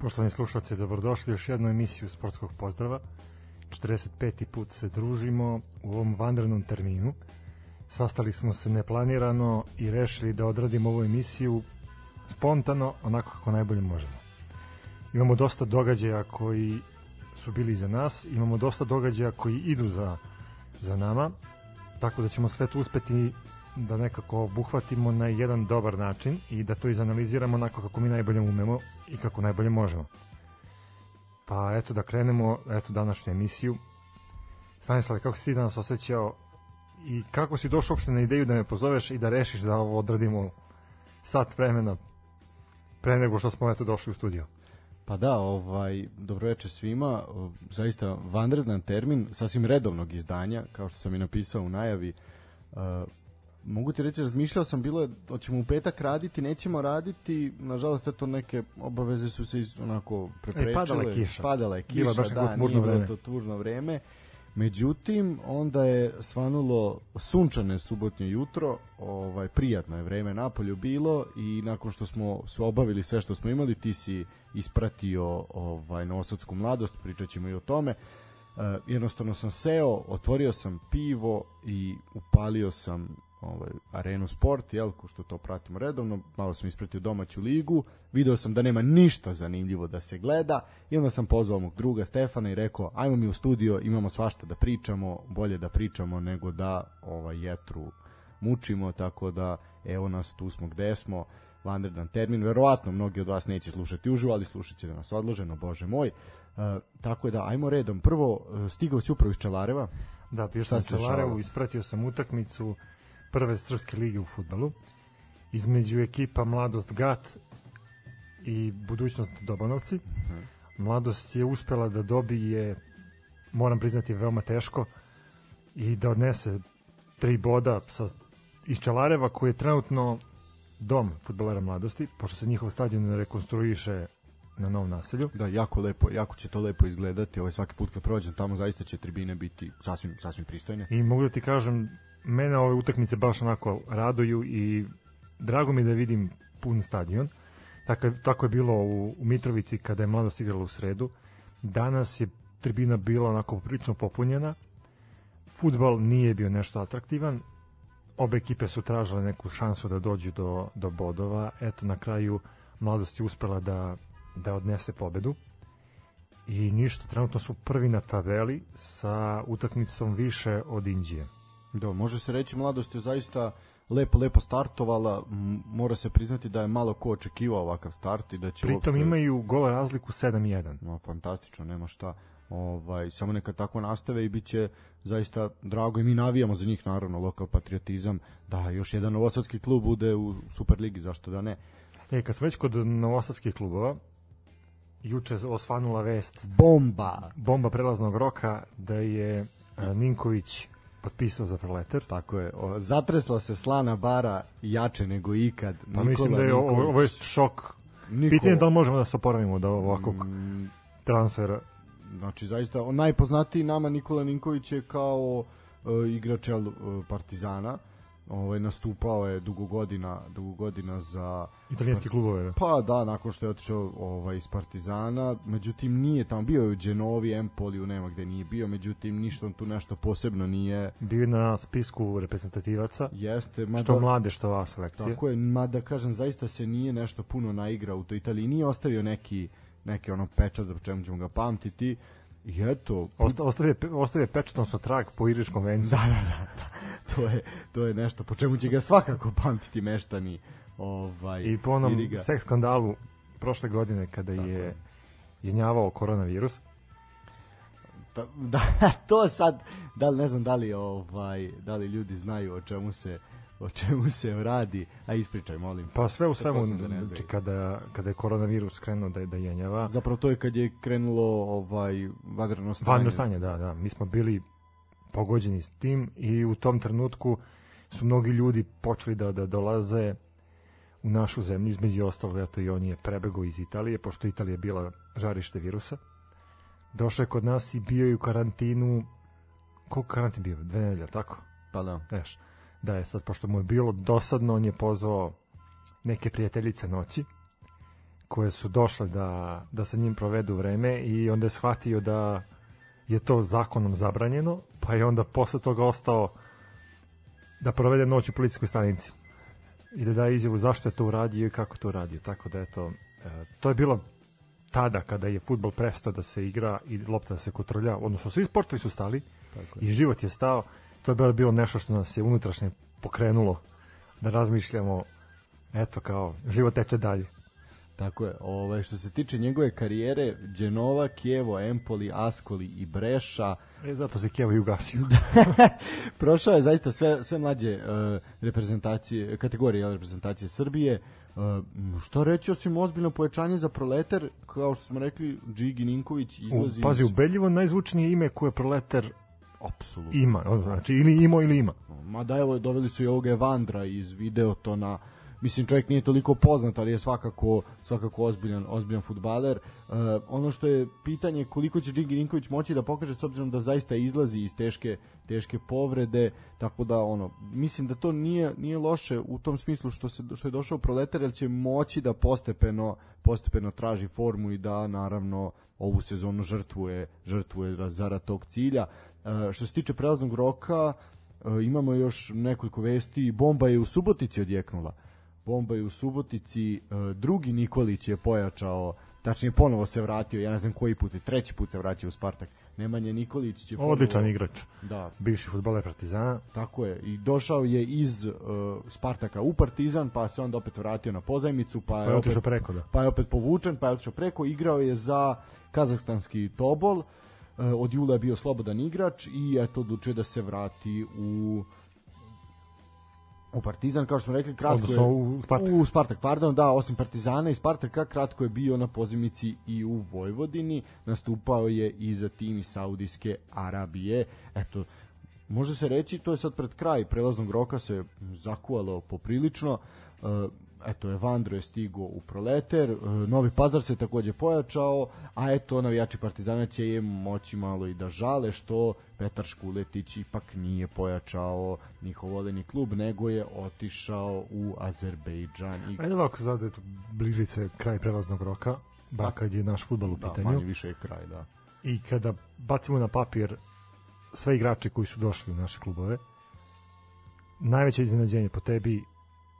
Poštovani slušalci, dobrodošli u još jednu emisiju Sportskog pozdrava. 45. put se družimo u ovom vanrednom terminu. Sastali smo se neplanirano i rešili da odradimo ovu emisiju spontano, onako kako najbolje možemo. Imamo dosta događaja koji su bili za nas, imamo dosta događaja koji idu za, za nama, tako da ćemo sve to uspeti da nekako obuhvatimo na jedan dobar način i da to izanaliziramo onako kako mi najbolje umemo i kako najbolje možemo. Pa eto da krenemo, eto današnju emisiju. Stanislav, kako si ti danas osjećao i kako si došao uopšte na ideju da me pozoveš i da rešiš da ovo odradimo sat vremena pre nego što smo eto došli u studio? Pa da, ovaj, dobroveče svima, zaista vanredan termin, sasvim redovnog izdanja, kao što sam i napisao u najavi. Mogu ti reći, razmišljao sam, bilo je, hoćemo u petak raditi, nećemo raditi, nažalost, eto neke obaveze su se iz, onako preprečile. E, padala je kiša. Padala je kiša, baš da, nije vreme. to turno vreme. Međutim, onda je svanulo sunčane subotnje jutro, ovaj prijatno je vreme napolju bilo i nakon što smo sve obavili sve što smo imali, ti si ispratio ovaj Novosadsku mladost, pričaćemo i o tome. Uh, jednostavno sam seo, otvorio sam pivo i upalio sam ovaj, Arenu Sport, jel, ko što to pratimo redovno, malo sam ispratio domaću ligu, video sam da nema ništa zanimljivo da se gleda i onda sam pozvao mog druga Stefana i rekao, ajmo mi u studio, imamo svašta da pričamo, bolje da pričamo nego da ovaj, jetru mučimo, tako da evo nas, tu smo gde smo, vanredan termin, verovatno mnogi od vas neće slušati uživo, ali slušat će da nas odloženo, bože moj. Uh, tako da, ajmo redom. Prvo, uh, stigao si upravo iz Čelareva. Da, bio sam Čelarevu, ispratio sam utakmicu, prve srpske lige u futbalu između ekipa Mladost Gat i Budućnost Dobanovci. Mhm. Mladost je uspela da dobije, moram priznati, veoma teško i da odnese tri boda sa, iz Čalareva koji je trenutno dom futbolera mladosti, pošto se njihov stadion rekonstruiše na novom naselju. Da, jako lepo, jako će to lepo izgledati. Ovaj svaki put kad prođem tamo zaista će tribine biti sasvim sasvim pristojne. I mogu da ti kažem mene ove utakmice baš onako raduju i drago mi da vidim pun stadion. Tako, tako je bilo u, u Mitrovici kada je mladost igrala u sredu. Danas je tribina bila onako prilično popunjena. Futbal nije bio nešto atraktivan. Obe ekipe su tražile neku šansu da dođu do, do bodova. Eto, na kraju mladost je uspela da, da odnese pobedu. I ništa, trenutno su prvi na tabeli sa utakmicom više od Indije. Da, može se reći mladost je zaista lepo lepo startovala, mora se priznati da je malo ko očekivao ovakav start i da će Pritom uopšte... imaju gol razliku 7-1. No, fantastično, nema šta. Ovaj samo neka tako nastave i biće zaista drago i mi navijamo za njih naravno lokal patriotizam da još jedan novosadski klub bude u Superligi, zašto da ne. E, kad smo već kod novosadskih klubova, juče osvanula vest bomba bomba prelaznog roka da je Ninković potpisao za Proletar. Tako je. O, zatresla se slana bara jače nego ikad. Pa Nikola mislim da je ovo, ovo je šok. Nikola... Pitanje da li možemo da se oporavimo do ovakvog mm, transfera. Znači, zaista, on najpoznatiji nama Nikola Ninković je kao uh, igrač uh, Partizana ovaj nastupao je dugo godina dugo godina za italijanske klubove da. pa da nakon što je otišao ovaj iz Partizana. Međutim nije tamo bio je u Genovi Empoliju nema gde nije bio. Međutim ništa on tu nešto posebno nije. Bio na spisku reprezentativaca. Jeste mada, što mlade što ova selekcija. Tako je mada kažem zaista se nije nešto puno naigrao u toj Italiji. Nije ostavio neki neki ono pečat za čemu ćemo ga pamtiti I eto... Osta, ostavio, ostavio pečatom sa trag po iriškom vencu. Da, da, da, da. To, je, to je nešto po čemu će ga svakako pamtiti meštani. Ovaj, I po onom iriga. seks skandalu prošle godine kada Tako. je jenjavao koronavirus. Da, da, to sad, da li ne znam da li, ovaj, da li ljudi znaju o čemu se o čemu se radi, a ispričaj, molim. Pa sve u svemu, znači, kada, kada je koronavirus krenuo da, da jenjava. Zapravo to je kad je krenulo ovaj, vanredno stanje. Vanredno stanje, da, da. Mi smo bili pogođeni s tim i u tom trenutku su mnogi ljudi počeli da, da dolaze u našu zemlju, između ostalog, eto i on je prebegao iz Italije, pošto Italija je bila žarište virusa. Došao je kod nas i bio je u karantinu, koliko karantin bio? Dve nedelje, tako? Pa da. Znaš, da je sad, pošto mu je bilo dosadno, on je pozvao neke prijateljice noći koje su došle da, da sa njim provedu vreme i onda je shvatio da je to zakonom zabranjeno, pa je onda posle toga ostao da provede noć u policijskoj stanici i da daje izjavu zašto je to uradio i kako to uradio. Tako da eto, e, to je bilo tada kada je futbol prestao da se igra i lopta da se kontrolja, odnosno svi sportovi su stali Tako i život je stao to je bilo nešto što nas je unutrašnje pokrenulo da razmišljamo eto kao život teče dalje. Tako je. Ovaj, što se tiče njegove karijere, Genova, Kijevo, Empoli, Ascoli i Breša. E, zato se Kijevo i ugasio. Prošao je zaista sve, sve mlađe uh, reprezentacije, kategorije reprezentacije Srbije. Uh, što reći osim ozbiljno povećanje za proleter, kao što smo rekli, Džigi Ninković izlazi u, Pazi, iz... ubedljivo najzvučnije ime koje proleter Apsolutno. Ima, znači ili ima ili ima. Ma da evo doveli su i ovoga Evandra iz Videotona mislim čovjek nije toliko poznat, ali je svakako svakako ozbiljan ozbiljan fudbaler. Uh, ono što je pitanje koliko će Džigi Ninković moći da pokaže s obzirom da zaista izlazi iz teške teške povrede, tako da ono mislim da to nije nije loše u tom smislu što se što je došao proletar, jer će moći da postepeno postepeno traži formu i da naravno ovu sezonu žrtvuje žrtvuje zarad tog cilja. Uh, što se tiče prelaznog roka, uh, imamo još nekoliko vesti. Bomba je u Subotici odjeknula bomba je u Subotici, e, drugi Nikolić je pojačao, tačnije ponovo se vratio, ja ne znam koji put, treći put se vratio u Spartak. Nemanja Nikolić će ponovo... Odličan igrač. Da. Bivši fudbaler Partizana. Tako je. I došao je iz uh, Spartaka u Partizan, pa se onda opet vratio na pozajmicu, pa, pa je, opet, preko, da. pa je opet povučen, pa je otišao preko, igrao je za kazahstanski Tobol. Uh, od jula je bio slobodan igrač i eto odlučio da se vrati u u Partizan, kao što smo rekli, kratko Odnosno, je u Spartak. u Spartak, pardon, da, osim Partizana i Spartaka, kratko je bio na pozimici i u Vojvodini, nastupao je i za tim iz Saudijske Arabije. Eto, može se reći, to je sad pred kraj prelaznog roka se zakuvalo poprilično. Eto Evandro je stigo u Proleter, e, Novi Pazar se takođe pojačao, a eto navijači Partizana će je moći malo i da žale što Petar Škuletić ipak nije pojačao njihov voljeni klub, nego je otišao u Azerbejdžan. I... Ajde ovako, sad eto, bliži se kraj prelaznog roka, ba kad je naš futbol u da, pitanju. Da, manje više je kraj, da. I kada bacimo na papir sve igrače koji su došli u naše klubove, najveće iznenađenje po tebi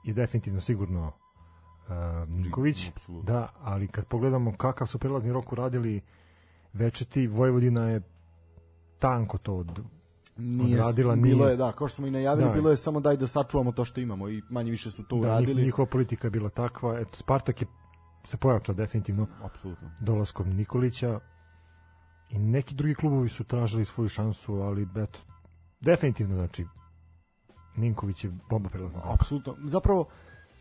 je definitivno sigurno uh, Ninković, da, ali kad pogledamo kakav su prelazni rok uradili Večeti, Vojvodina je tanko to od, nije, odradila. Bilo nije, je, da, kao što smo i najavili, da, bilo je samo daj da sačuvamo to što imamo i manje više su to da, uradili. Njihova politika je bila takva, eto, Spartak je se pojačao definitivno Apsolutno. dolaskom Nikolića i neki drugi klubovi su tražili svoju šansu, ali eto, definitivno, znači, Ninković je bomba prelazna. Apsolutno. Zapravo,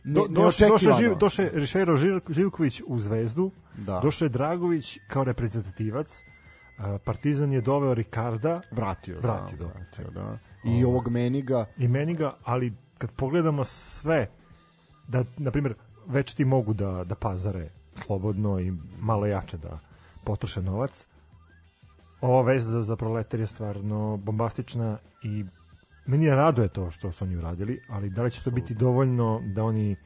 Do, došao došao Živ, došao Rišero Živković u Zvezdu, da. došao je Dragović kao reprezentativac, Partizan je doveo Ricarda, vratio, vratio, da, da. vratio da. I o, ovog Meniga. I Meniga, ali kad pogledamo sve, da, na primjer, već ti mogu da, da pazare slobodno i malo jače da potroše novac, ova vez za, za proletar je stvarno bombastična i meni je rado je to što su oni uradili, ali da li će to biti dovoljno da oni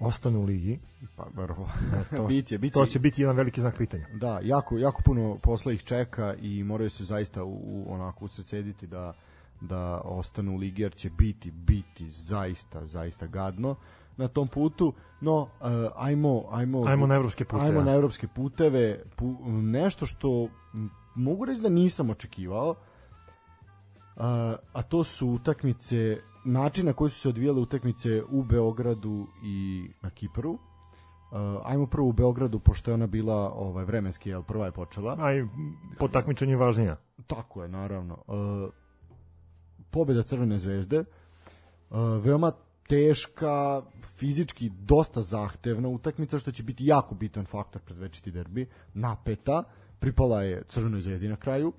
ostanu u ligi? Pa, vrlo. to, biće, biće. to će biti jedan veliki znak pitanja. Da, jako, jako puno posla ih čeka i moraju se zaista u, u onako usredsediti da da ostanu u ligi jer će biti biti zaista zaista gadno na tom putu no uh, ajmo ajmo ajmo na evropske puteve ajmo na evropske puteve pu, nešto što mogu reći da nisam očekivao a, a to su utakmice način na koji su se odvijale utakmice u Beogradu i na Kipru. Uh, ajmo prvo u Beogradu, pošto je ona bila ovaj, vremenski, jel, prva je počela. Aj, po takmičenju je važnija. Tako je, naravno. Uh, pobjeda Crvene zvezde, uh, veoma teška, fizički dosta zahtevna utakmica, što će biti jako bitan faktor pred večiti derbi, napeta, pripala je Crvenoj zvezdi na kraju,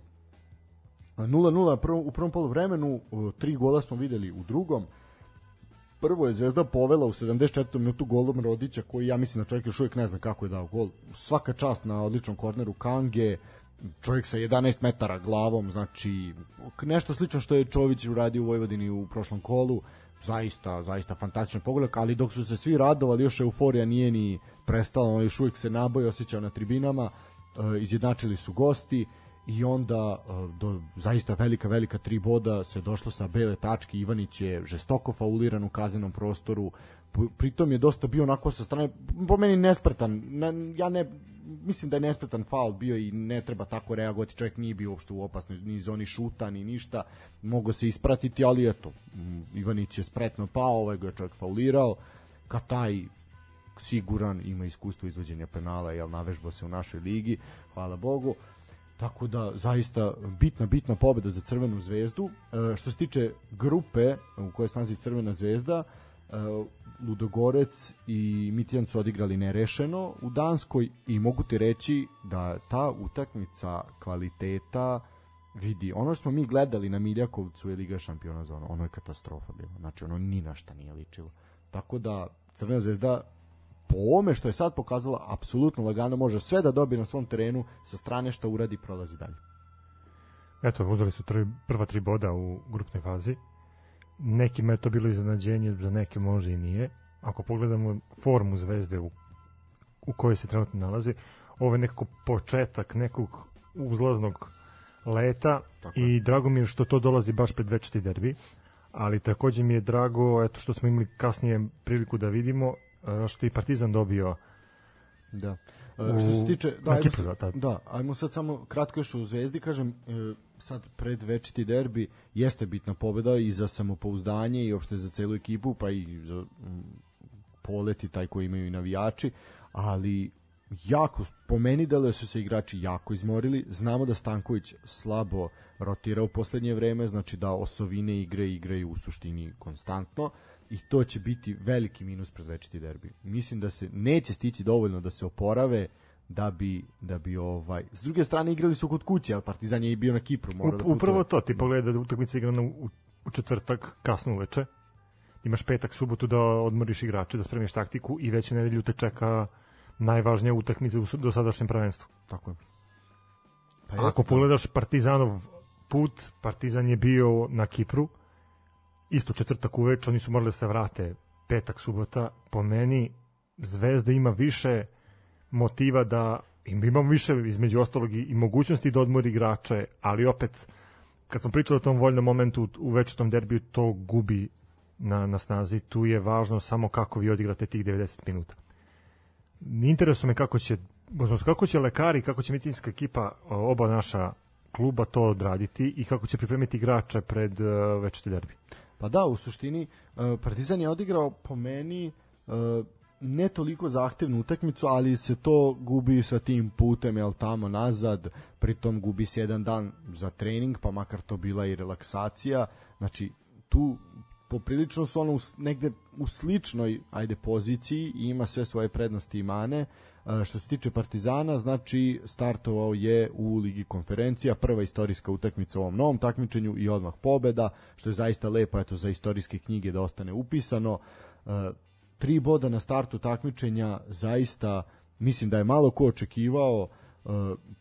0-0 u prvom polu vremenu, tri gola smo videli u drugom. Prvo je Zvezda povela u 74. minutu golom Rodića, koji ja mislim da čovjek još uvijek ne zna kako je dao gol. Svaka čast na odličnom korneru Kange, čovjek sa 11 metara glavom, znači nešto slično što je Čović uradio u Vojvodini u prošlom kolu, zaista, zaista fantastičan pogodak, ali dok su se svi radovali, još euforija nije ni prestala, on još uvijek se naboj osjećao na tribinama, e, izjednačili su gosti, i onda do zaista velika velika tri boda se došlo sa bele tačke. Ivanić je žestoko fauliran u kaznenom prostoru. Pritom je dosta bio onako sa strane po meni nespretan. Ne, ja ne mislim da je nespretan faul bio i ne treba tako reagovati. Čovjek nije bio uopšte u opasnoj ni zoni šuta ni ništa. Mogo se ispratiti ali eto Ivanić je spretno pao ovaj ga je čovjek faulirao. Kataj siguran ima iskustvo izvođenja penala jel navežba se u našoj ligi hvala Bogu Tako da zaista bitna bitna pobeda za Crvenu zvezdu. E, što se tiče grupe u kojoj se nalazi Crvena zvezda, e, Ludogorec i Mitijan su odigrali nerešeno u Danskoj i mogu ti reći da ta utakmica kvaliteta vidi, ono što smo mi gledali na Miljakovcu je Liga šampiona za ono, ono je katastrofa bilo, znači ono ni na šta nije ličilo. Tako da Crvena zvezda po ome što je sad pokazala, apsolutno lagano može sve da dobije na svom terenu sa strane što uradi prolazi dalje. Eto, uzeli su tri, prva tri boda u grupnoj fazi. Nekima je to bilo iznenađenje, za neke može i nije. Ako pogledamo formu Zvezde u, u kojoj se trenutno nalazi, ovo je nekako početak nekog uzlaznog leta Tako. i drago mi je što to dolazi baš pred večiti derbi ali takođe mi je drago eto što smo imali kasnije priliku da vidimo što i Partizan dobio da. u, što se tiče da, ajmo, Kipru, da, da, ajmo sad samo kratko još u Zvezdi kažem e, sad pred večiti derbi jeste bitna pobeda i za samopouzdanje i uopšte za celu ekipu pa i za m, poleti taj koji imaju i navijači ali jako, po meni da su se igrači jako izmorili, znamo da Stanković slabo rotira u poslednje vreme, znači da osovine igre igraju u suštini konstantno, i to će biti veliki minus pred večiti derbi. Mislim da se neće stići dovoljno da se oporave da bi da bi ovaj s druge strane igrali su kod kuće, al Partizan je i bio na Kipru, mora da Upravo to, ti pogledaj da utakmica igrana u, u četvrtak kasno uveče. Imaš petak, subotu da odmoriš igrače, da spremiš taktiku i već u nedelju te čeka najvažnija utakmica u dosadašnjem prvenstvu. Tako je. Pa Ako pogledaš Partizanov put, Partizan je bio na Kipru, isto četvrtak uveč, oni su morali da se vrate petak, subota, po meni Zvezda ima više motiva da imam više između ostalog i, i mogućnosti da odmori igrače, ali opet kad smo pričali o tom voljnom momentu u večitom derbiju, to gubi na, na snazi. Tu je važno samo kako vi odigrate tih 90 minuta. Interesuje me kako će kako će lekari, kako će medicinska ekipa oba naša kluba to odraditi i kako će pripremiti igrače pred uh, večiti derbi. Pa da, u suštini uh, Partizan je odigrao po meni uh, ne toliko zahtevnu utakmicu, ali se to gubi sa tim putem, jel tamo nazad, pritom gubi se jedan dan za trening, pa makar to bila i relaksacija. Znači, tu poprilično su ono negde u sličnoj ajde poziciji i ima sve svoje prednosti i mane. E, što se tiče Partizana, znači startovao je u Ligi konferencija, prva istorijska utakmica u ovom novom takmičenju i odmah pobeda, što je zaista lepo eto za istorijske knjige da ostane upisano. E, tri boda na startu takmičenja zaista mislim da je malo ko očekivao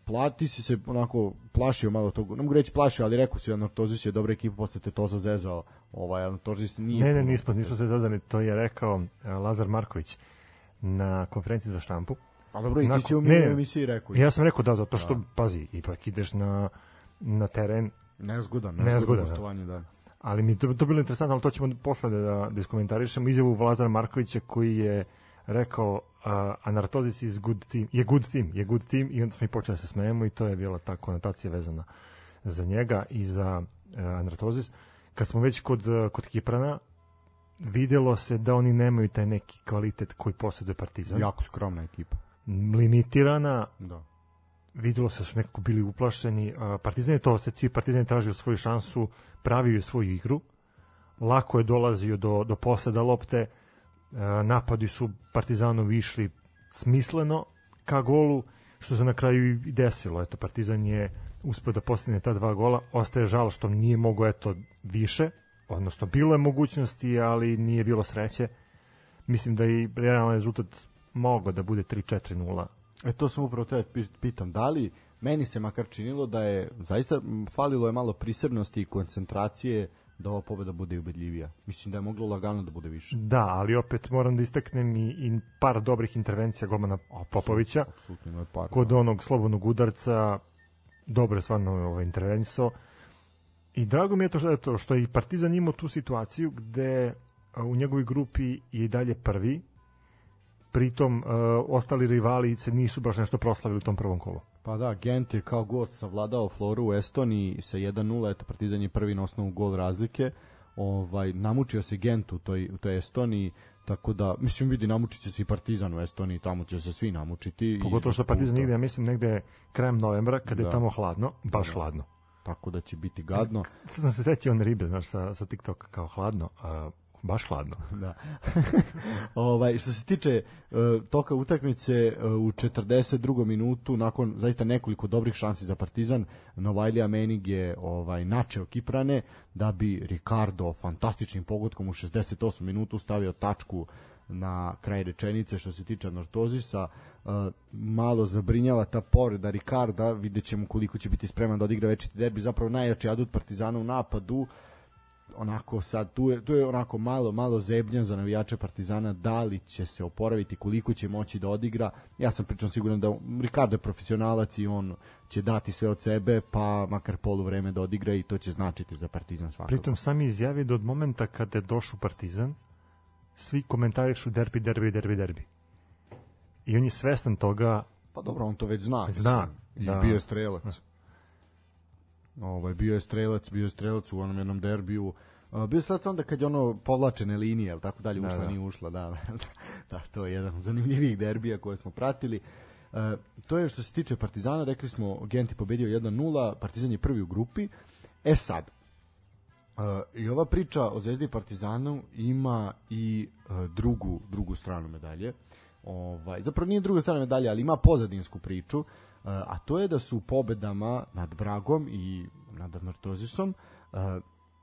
plati si se onako plašio malo tog, ne mogu reći plašio, ali rekao si Anortozis je dobra ekipa, posle te to zazezao ovaj Anortozis nije... Ne, ne, nismo, nismo se zazali, to je rekao uh, Lazar Marković na konferenciji za štampu. A dobro, i ti si u ne, emisiji rekao. Ja sam rekao da, zato što, da. pazi, ipak ideš na, na teren. Nezgodan, nezgodan, nezgodan da. gostovanje, da. Ali mi to, to bilo interesantno, ali to ćemo posle da, da iskomentarišemo izjavu Lazara Markovića koji je rekao uh, Anartozis is good team, je good team, je good team i onda smo i počeli da se smejemo i to je bila ta konotacija vezana za njega i za uh, Anartozis. Kad smo već kod, uh, kod Kiprana, videlo se da oni nemaju taj neki kvalitet koji posjeduje Partizan. Jako skromna ekipa. Limitirana. Da. Videlo se da su nekako bili uplašeni. Partizan je to osetio, Partizan je tražio svoju šansu, pravio je svoju igru. Lako je dolazio do, do poseda lopte. Napadi su Partizanu išli smisleno ka golu, što se na kraju i desilo. Eto, Partizan je uspeo da postigne ta dva gola. Ostaje žal što nije mogo eto više, odnosno bilo je mogućnosti, ali nije bilo sreće. Mislim da i realan rezultat mogao da bude 3-4-0. E to sam upravo te pitam, da li meni se makar činilo da je zaista falilo je malo prisebnosti i koncentracije da ova pobeda bude ubedljivija. Mislim da je moglo lagano da bude više. Da, ali opet moram da istaknem i, i par dobrih intervencija golmana Popovića. Apsolutno, par. Kod da. onog slobodnog udarca dobro je stvarno ovaj, intervenisao. I drago mi je to što, to što je i Partizan imao tu situaciju gde u njegovoj grupi je i dalje prvi, pritom uh, ostali rivali se nisu baš nešto proslavili u tom prvom kolu. Pa da, Gent je kao gost savladao Floru u Estoniji sa 1-0, eto Partizan je prvi na osnovu gol razlike. Ovaj namučio se Gent u toj u toj Estoniji, tako da mislim vidi namučit će se i Partizan u Estoniji, tamo će se svi namučiti. Pogotovo što Partizan ide, ja mislim negde krajem novembra kada da. je tamo hladno, baš da. hladno. Tako da će biti gadno. Sad sam se sećao one ribe, znaš, sa, sa TikToka kao hladno, a baš hladno. da. ovaj, što se tiče uh, toka utakmice uh, u 42. minutu nakon zaista nekoliko dobrih šansi za Partizan, Novajlija Menig je ovaj načeo Kiprane da bi Ricardo fantastičnim pogodkom u 68 minutu stavio tačku na kraj rečenice što se tiče Nortozisa uh, malo zabrinjava ta povreda Ricarda vidjet ćemo koliko će biti spreman da odigra večiti derbi zapravo najjači adut Partizana u napadu onako sad tu je, tu je onako malo malo zebljan za navijače Partizana da li će se oporaviti koliko će moći da odigra. Ja sam pričam siguran da Ricardo je profesionalac i on će dati sve od sebe pa makar polu vreme da odigra i to će značiti za Partizan svakako. Pritom sami izjavi da od momenta kada je došao Partizan svi komentarišu derbi, derbi, derbi, derbi. I on je svestan toga pa dobro on to već zna zna i da. bio je strelac. da Ovaj bio je strelac, bio je strelac u onom jednom derbiju. Uh, bio je strelac onda kad je ono povlačene linije, al tako dalje, da, ušla, da. nije ušla, da, da, to je jedan od zanimljivih derbija koje smo pratili. Uh, to je što se tiče Partizana, rekli smo Genti pobedio 1-0, Partizan je prvi u grupi. E sad, uh, i ova priča o Zvezdi i Partizanu ima i uh, drugu drugu stranu medalje. Ovaj, zapravo nije druga strana medalje, ali ima pozadinsku priču. Uh, a to je da su pobedama nad Bragom i nad Nortozisom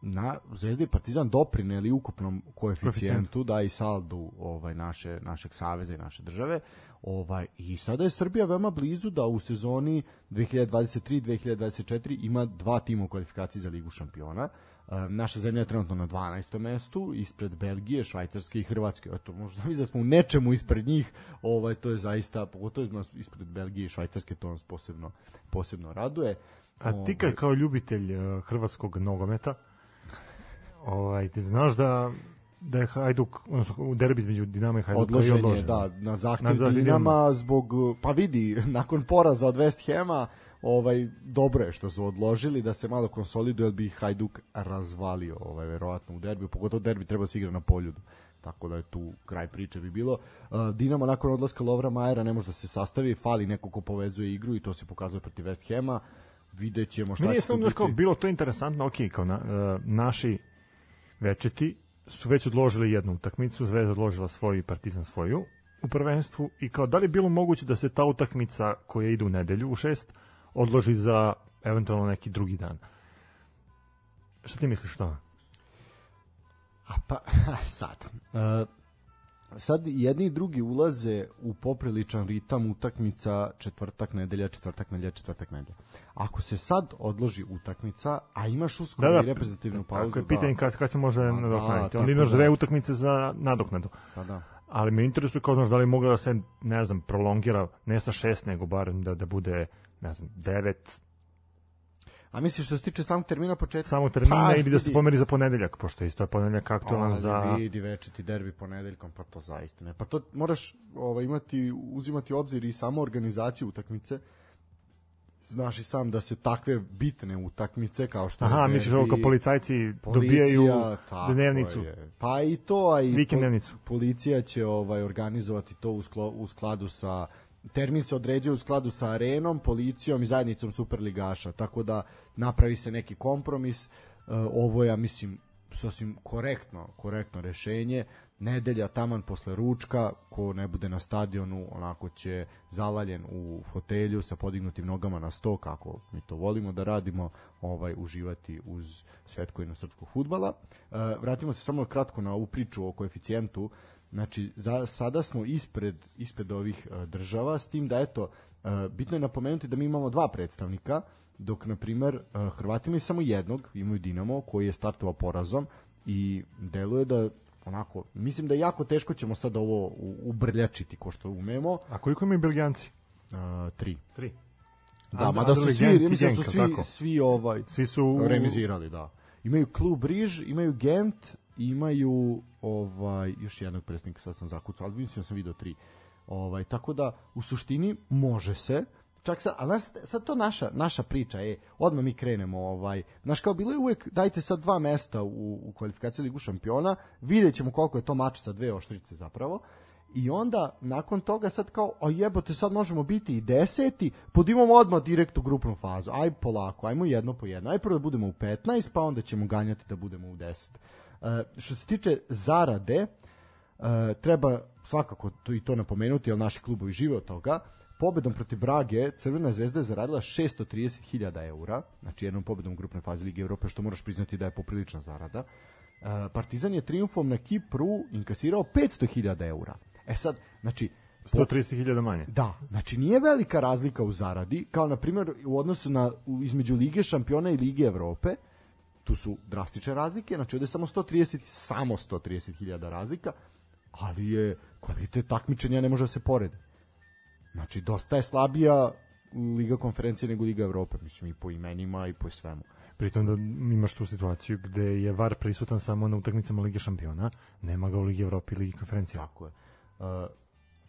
na Zvezda i Partizan doprineli ukupnom koeficijentu da i saldu ovaj naše našeg saveza i naše države. Ovaj i sada je Srbija veoma blizu da u sezoni 2023-2024 ima dva tima u kvalifikaciji za Ligu šampiona. Naša zemlja je trenutno na 12. mestu, ispred Belgije, Švajcarske i Hrvatske. Eto, možda mi da smo u nečemu ispred njih, ovaj, to je zaista, pogotovo ispred Belgije i Švajcarske, to nas posebno, posebno raduje. A ti kad ovaj- kao ljubitelj uh, hrvatskog nogometa, ovaj, ti znaš da da je Hajduk, odnosno u derbi između Dinama i Hajduka odložen je, da, na zahtev na Dinama zbog, pa vidi, nakon poraza od West Hema, ovaj dobro je što su odložili da se malo konsoliduje, bi Hajduk razvalio ovaj verovatno u derbiju, pogotovo derbi treba da se igra na poljudu tako da je tu kraj priče bi bilo. Dinamo nakon odlaska Lovra Majera ne može da se sastavi, fali neko ko povezuje igru i to se pokazuje protiv West Hema. Videćemo šta Meni će biti. Kao, bilo to interesantno, ok, kao na, uh, naši večeti su već odložili jednu utakmicu, Zvezda odložila svoju i Partizan svoju u prvenstvu i kao da li bilo moguće da se ta utakmica koja ide u nedelju u šest odloži za eventualno neki drugi dan. Šta ti misliš to? A pa, sad. Uh, sad jedni i drugi ulaze u popriličan ritam utakmica četvrtak, nedelja, četvrtak, nedelja, četvrtak, nedelja. Ako se sad odloži utakmica, a imaš uskoro da, da, i reprezentativnu pauzu... Tako je pitanje da. kad, kad se može pa nadoknaditi. Da, Onda imaš da. dve utakmice za nadoknadu. Pa da ali me interesuje kao znaš da li mogla da se ne znam prolongira ne sa šest nego bar da da bude ne znam, 9 A misliš što se tiče samog termina početka? Samog termina pa, ili da se pomeri za ponedeljak, pošto isto je ponedeljak aktualan za... Vidi večeti derbi ponedeljkom, pa to zaista ne. Pa to moraš ovaj, imati, uzimati obzir i samo organizaciju utakmice, znaš i sam da se takve bitne utakmice kao što Aha, je misliš ovo kao policajci policija, dobijaju dnevnicu. Je. Pa i to, a i Vikend dnevnicu. policija će ovaj organizovati to u, sklo, u skladu sa termin se određuje u skladu sa arenom, policijom i zajednicom superligaša, tako da napravi se neki kompromis. E, ovo ja mislim, sasvim korektno, korektno rešenje. Nedelja taman posle ručka, ko ne bude na stadionu, onako će zavaljen u fotelju sa podignutim nogama na sto, kako mi to volimo da radimo, ovaj uživati uz svetkovinu srpskog futbala. E, vratimo se samo kratko na ovu priču o koeficijentu. Znači, za, sada smo ispred, ispred ovih uh, država, s tim da, eto, uh, bitno je napomenuti da mi imamo dva predstavnika, dok, na primer, uh, Hrvati imaju samo jednog, imaju Dinamo, koji je startovao porazom i deluje da onako, mislim da je jako teško ćemo sad ovo ubrljačiti ko što umemo. A koliko imaju Belgijanci? Uh, tri. Tri. Da, mada su svi, mislim da su svi, svi ovaj svi su remizirali, da. Imaju klub Riž, imaju Gent, imaju ovaj još jednog predstavnika, sad sam zakucao, ali mislim da sam video tri. Ovaj tako da u suštini može se. Čak sad, ali sad to naša, naša priča je, odmah mi krenemo, ovaj, znaš kao bilo je uvek, dajte sad dva mesta u, u kvalifikaciji Ligu šampiona, vidjet ćemo koliko je to mač sa dve oštrice zapravo, i onda nakon toga sad kao a jebote sad možemo biti i deseti podimamo odmah direkt u grupnu fazu. Aj polako ajmo jedno po jedno aj prvo da budemo u 15 pa onda ćemo ganjati da budemo u 10 uh, e, što se tiče zarade uh, treba svakako to i to napomenuti jer naši klubovi žive od toga pobedom protiv Brage Crvena zvezda je zaradila 630.000 eura, znači jednom pobedom u grupnoj fazi Lige Evrope, što moraš priznati da je poprilična zarada. Uh, Partizan je triumfom na Kipru inkasirao 500.000 eura. E sad, znači, 130.000 manje. Da, znači nije velika razlika u zaradi, kao na primjer u odnosu na između Lige šampiona i Lige Evrope, tu su drastične razlike, znači ovde je samo 130, samo 130.000 razlika, ali je kvalitet takmičenja ne može da se poredi. Znači, dosta je slabija Liga konferencije nego Liga Evrope, mislim i po imenima i po svemu. Pritom da imaš tu situaciju gde je VAR prisutan samo na utakmicama Lige šampiona, nema ga u Ligi Evrope i Ligi konferencije. Tako je. Uh,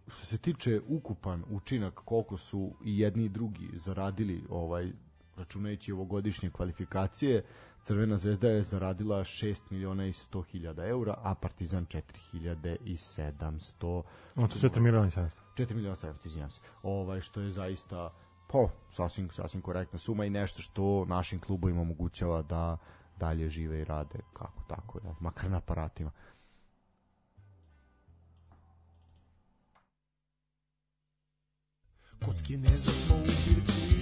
što se tiče ukupan učinak koliko su i jedni i drugi zaradili ovaj računajući ovogodišnje kvalifikacije Crvena zvezda je zaradila 6 miliona i 100 hiljada eura, a Partizan 4 hiljade i 700. Znači 4 miliona i 700. 4 miliona 700, izvinjam se. Ovaj, što je zaista po, sasvim, sasvim korektna suma i nešto što našim klubovima omogućava da dalje žive i rade kako tako, ja, makar na aparatima. Kod Kineza smo u birku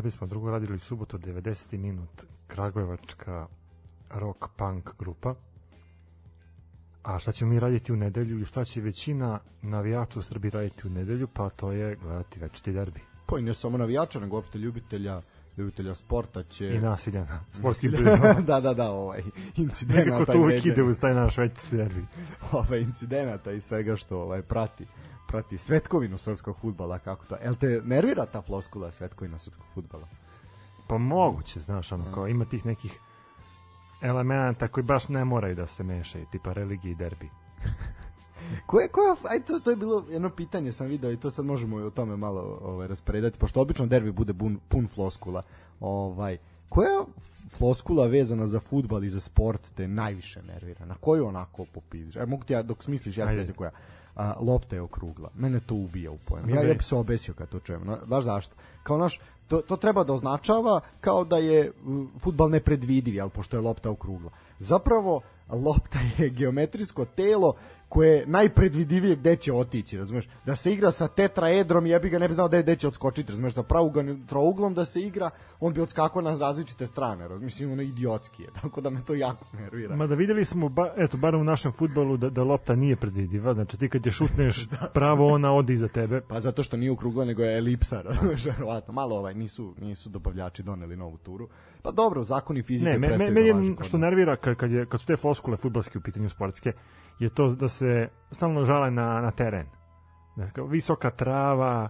Šta bismo drugo radili u subotu 90. minut Kragujevačka rock punk grupa A šta ćemo mi raditi u nedelju i šta će većina navijača u Srbiji raditi u nedelju, pa to je gledati večiti derbi. Pa i ne samo navijača, nego uopšte ljubitelja ljubitelja sporta će... I nasilja na sportskim da, da, da, ovaj, incidenata. Nekako to uvijek ide uz taj naš večiti derbi. Ovaj, incidenata i svega što ovaj, prati prati svetkovinu srpskog futbala, kako to? El te nervira ta floskula svetkovina srpskog futbala? Pa moguće, znaš, ono, kao ima tih nekih elemenata koji baš ne moraju da se mešaju, tipa religiji i derbi. Koje, koja, aj to, to je bilo jedno pitanje sam video i to sad možemo o tome malo ovaj, raspredati, pošto obično derbi bude bun, pun floskula. Ovaj, koja floskula vezana za futbal i za sport te najviše nervira? Na koju onako popidiš? Aj, mogu ti ja, dok smisliš, ja ti koja a, lopta je okrugla. Mene to ubija u pojem. Ja, ja bi se obesio kad to čujem. No, baš zašto? Kao naš, to, to treba da označava kao da je futbal nepredvidiv, jel, pošto je lopta okrugla. Zapravo, lopta je geometrijsko telo koje je najpredvidivije gde će otići, razumeš? Da se igra sa tetraedrom, jebi ga ne bi znao je gde će odskočiti, razumeš? Sa pravouglom trouglom da se igra, on bi odskakao na različite strane, razumeš? Mislim, ono idiotski je, tako da me to jako nervira. Ma da videli smo, ba, eto, bar u našem futbolu, da, da lopta nije predvidiva, znači ti kad je šutneš da. pravo, ona odi iza tebe. Pa zato što nije okrugla, nego je elipsa, razumeš? Verovatno, malo ovaj, nisu, nisu dobavljači doneli novu turu. Pa dobro, zakoni fizike ne, me, me, meni što nervira kad, kad, je, kad su te foskule futbalske u pitanju sportske, je to da se stalno žale na, na teren. Dakle, visoka trava,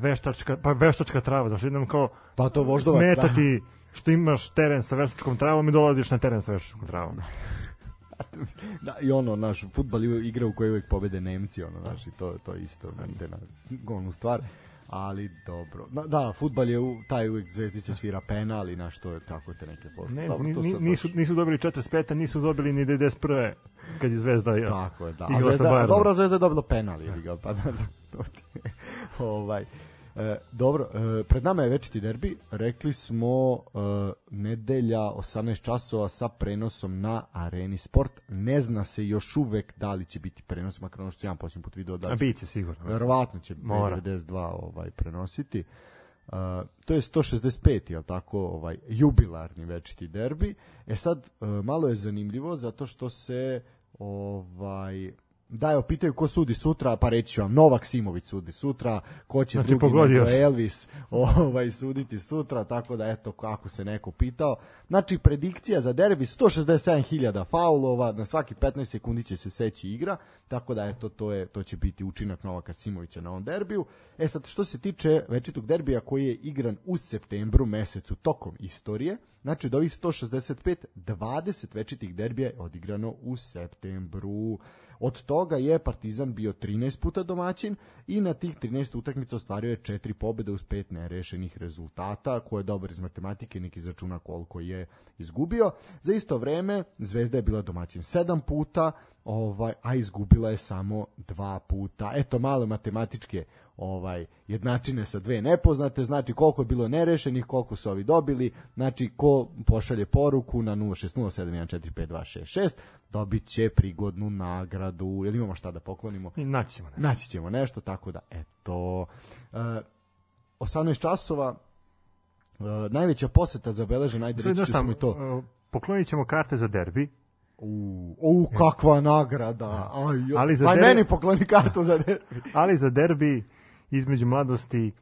veštačka, pa veštačka trava, znači jednom kao pa to voždovac, da. smetati da. što imaš teren sa veštačkom travom i dolaziš na teren sa veštačkom travom. da, i ono, naš futbal igra u kojoj uvek pobede Nemci, ono, znaš, i to, to isto, mente na gonu stvar ali dobro. Da, da fudbal je u, taj uvek zvezdi se svira penal i na što je tako te neke posle. Ne, dobro, ni, nisu, nisu dobili 45 nisu dobili ni 91 kad je zvezda ja. Tako je, da. A zvezda, a dobra zvezda je dobila penal, je ga, pa da, da, ovaj, E, dobro, e, pred nama je večiti derbi. Rekli smo e, nedelja 18 časova sa prenosom na Areni Sport. Ne zna se još uvek da li će biti prenos, makar ono što ja posljednji put video da će. A biće sigurno. Verovatno će Mora. 92 ovaj, prenositi. Uh, to je 165. je tako, ovaj jubilarni večiti derbi. E sad uh, malo je zanimljivo zato što se ovaj da, evo, pitaju ko sudi sutra, pa reći ću vam, Novak Simović sudi sutra, ko će znači, drugi nego Elvis ovaj, suditi sutra, tako da, eto, kako se neko pitao. Znači, predikcija za derbi, 167.000 faulova, na svaki 15 sekundi će se seći igra, tako da, eto, to, je, to će biti učinak Novaka Simovića na ovom derbiju. E sad, što se tiče večitog derbija koji je igran u septembru mesecu tokom istorije, znači, od ovih 165, 20 večitih derbija je odigrano u septembru. Od toga je Partizan bio 13 puta domaćin i na tih 13 utakmica ostvario je 4 pobede uz 5 nerešenih rezultata, ko je dobar iz matematike, neki izračuna koliko je izgubio. Za isto vreme Zvezda je bila domaćin 7 puta, ovaj a izgubila je samo 2 puta. Eto male matematičke ovaj jednačine sa dve nepoznate, znači koliko je bilo nerešenih, koliko su ovi dobili, znači ko pošalje poruku na 0607145266, dobit će prigodnu nagradu. Jel imamo šta da poklonimo? I naći ćemo nešto. Naći ćemo nešto, tako da, eto. Uh, 18 časova, uh, najveća poseta zabeležena, ajde reći ćemo i to. Uh, poklonit ćemo karte za derbi, U, u kakva nagrada. Aj, ali za derbi, meni pokloni kartu za derbi. ali za derbi između mladosti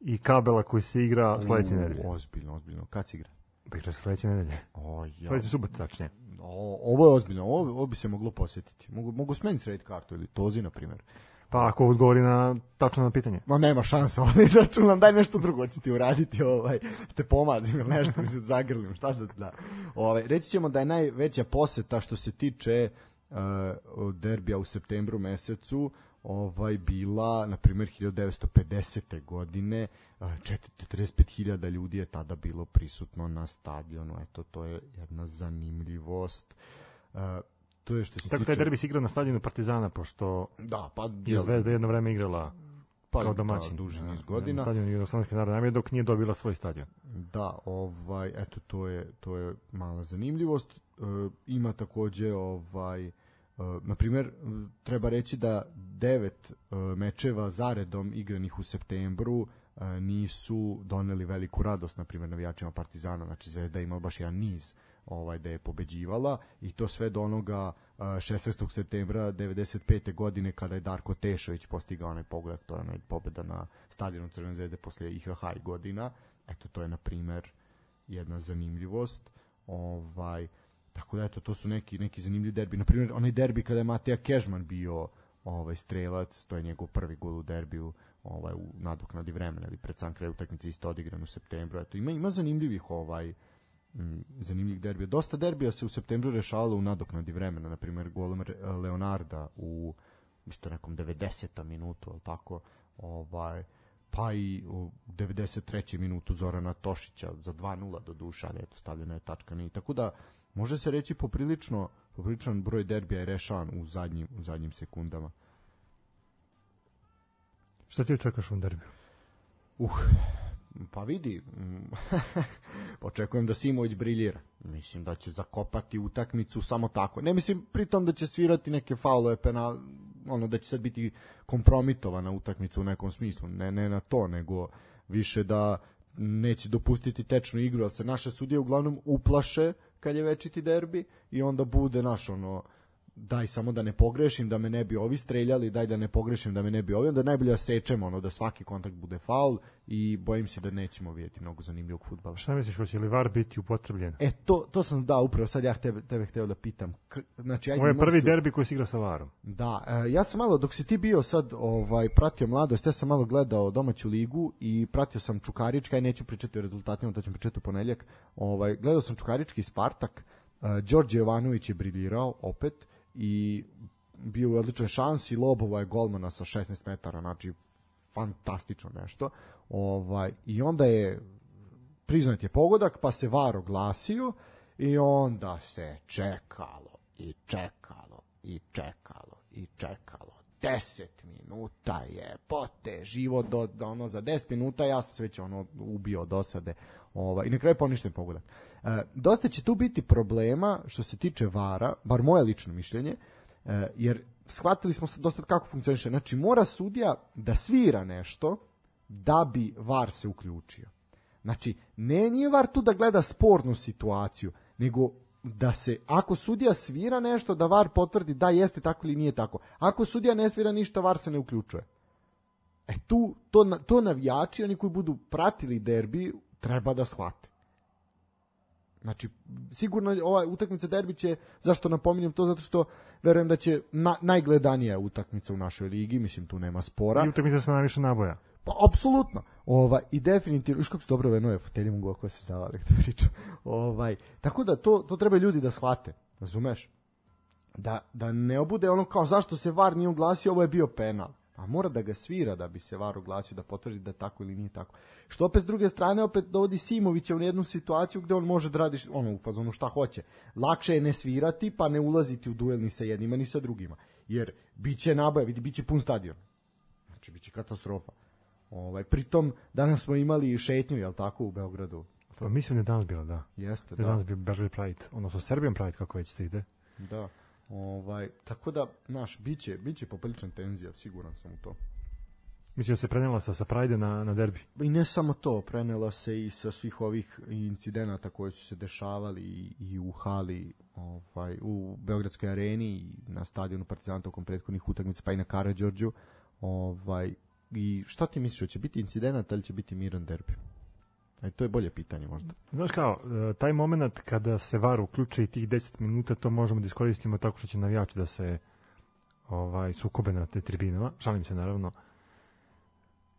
i kabela koji se igra sledeće nedelje. Ozbiljno, ozbiljno. Kad se igra? Pa igra se sledeće nedelje. O, ja. Sledeće subot, tačnije. O, ovo je ozbiljno, ovo, ovo bi se moglo posjetiti. Mogu, mogu smeniti srediti kartu ili tozi, na primjer. Pa ako odgovori na tačno na pitanje. Ma nema šansa, ovaj računam, daj nešto drugo ću ti uraditi, ovaj, te pomazim ili nešto, mi se zagrlim, šta da, da. Ovaj, reći ćemo da je najveća poseta što se tiče uh, derbija u septembru mesecu, ovaj bila na primjer 1950. godine 45.000 ljudi je tada bilo prisutno na stadionu eto to je jedna zanimljivost to je što se Tako tiče... taj derbi se igra na stadionu Partizana pošto da pa je Zvezda jedno vreme igrala pa, kao domaćin da, duži niz godina. Stadion Jugoslovenske narodne armije dok nije dobila svoj stadion. Da, ovaj eto to je to je mala zanimljivost. E, ima takođe ovaj na primjer, treba reći da devet e, mečeva zaredom igranih u septembru e, nisu doneli veliku radost, na primjer, navijačima Partizana, znači Zvezda ima baš jedan niz ovaj da je pobeđivala i to sve do onoga 16. septembra 95. godine kada je Darko Tešović postigao onaj pogled, to je onaj pobeda na stadionu Crvene zvezde posle IHH godina. Eto, to je, na primer, jedna zanimljivost. Ovaj, tako da, eto, to su neki, neki zanimljivi derbi. Na primjer, onaj derbi kada je Mateja Kežman bio ovaj strelac, to je njegov prvi gol u derbiju ovaj u nadoknadi vremena ili pred sam kraj utakmice isto odigran u septembru. Eto ima ima zanimljivih ovaj m, zanimljivih derbija. Dosta derbija se u septembru rešavalo u nadoknadi vremena, na primjer golom Leonarda u isto nekom 90. minutu, al tako, ovaj pa i u 93. minutu Zorana Tošića za 2:0 do duša, ali eto stavljena je tačka ni. Tako da može se reći poprilično popriličan broj derbija je rešavan u zadnjim u zadnjim sekundama. Šta ti očekaš u derbiju? Uh, pa vidi, očekujem da Simović briljira. Mislim da će zakopati utakmicu samo tako. Ne mislim pritom da će svirati neke faulove, penal, ono da će sad biti kompromitovana utakmica u nekom smislu. Ne, ne na to, nego više da neće dopustiti tečnu igru, ali se naše sudije uglavnom uplaše kad je večiti derbi i onda bude naš ono daj samo da ne pogrešim, da me ne bi ovi streljali, daj da ne pogrešim, da me ne bi ovi, onda najbolje da sečemo, ono, da svaki kontakt bude faul i bojim se da nećemo vidjeti mnogo zanimljivog futbala. Šta misliš, hoće li VAR biti upotrebljen? E, to, to sam, da, upravo sad ja tebe, tebe hteo da pitam. K, znači, ajde, Ovo je prvi su... derbi koji se igra sa VARom. Da, e, ja sam malo, dok si ti bio sad, ovaj, pratio mladost, ja sam malo gledao domaću ligu i pratio sam Čukarička, i neću pričati o rezultatima, to ćemo pričati u ponedljak. Ovaj, gledao sam Čukarički Spartak, uh, Đorđe Jovanović je briljirao opet, i bio u odličnoj šansi, lobova je golmana sa 16 metara, znači fantastično nešto. Ovaj, I onda je priznat je pogodak, pa se VAR oglasio i onda se čekalo i čekalo i čekalo i čekalo. 10 minuta je pote život do, do ono za 10 minuta ja sam se već ono ubio od osade ovaj, i na kraju poništen pogodak. E, dosta će tu biti problema što se tiče vara, bar moje lično mišljenje, e, jer shvatili smo se dosta kako funkcioniše. Znači, mora sudija da svira nešto da bi var se uključio. Znači, ne nije var tu da gleda spornu situaciju, nego da se, ako sudija svira nešto, da var potvrdi da jeste tako ili nije tako. Ako sudija ne svira ništa, var se ne uključuje. E tu, to, to navijači, oni koji budu pratili derbi, treba da shvate. Znači, sigurno ova utakmica derbi će, zašto napominjem to, zato što verujem da će na, najgledanija utakmica u našoj ligi, mislim tu nema spora. I utakmica sa najviše naboja. Pa, apsolutno. Ovaj, I definitivno, viš kako su dobro ove nove fotelje mogu ako se zavali, da pričam. Ovaj, tako da to, to treba ljudi da shvate, razumeš? Da, da ne obude ono kao zašto se VAR nije uglasio, ovo je bio penal. A mora da ga svira da bi se VAR oglasio, da potvrdi da tako ili nije tako. Što opet s druge strane opet dovodi Simovića u jednu situaciju gde on može da radi ono u fazonu šta hoće. Lakše je ne svirati pa ne ulaziti u duel ni sa jednima ni sa drugima. Jer biće nabaja, vidi biće pun stadion. Znači biće katastrofa. Ovaj pritom danas smo imali šetnju, jel tako, u Beogradu. Pa mislim da je danas bilo, da. Jeste, da. da. Danas bi Belgrade Pride, odnosno Serbian Pride kako već se ide. Da. Ovaj, tako da, naš, biće, biće popriličan tenzija, siguran sam u to. Mislim da se prenela sa, sa Pride na, na derbi. I ne samo to, prenela se i sa svih ovih incidenata koji su se dešavali i, i u hali ovaj, u Beogradskoj areni i na stadionu Partizana tokom prethodnih utakmica pa i na Karađorđu. Ovaj, I šta ti misliš, će biti incidenat ili će biti miran derbi? E, to je bolje pitanje možda. Znaš kao, e, taj moment kada se VAR uključe i tih 10 minuta, to možemo da iskoristimo tako što će navijači da se ovaj, sukobe na te tribinama. Šalim se naravno.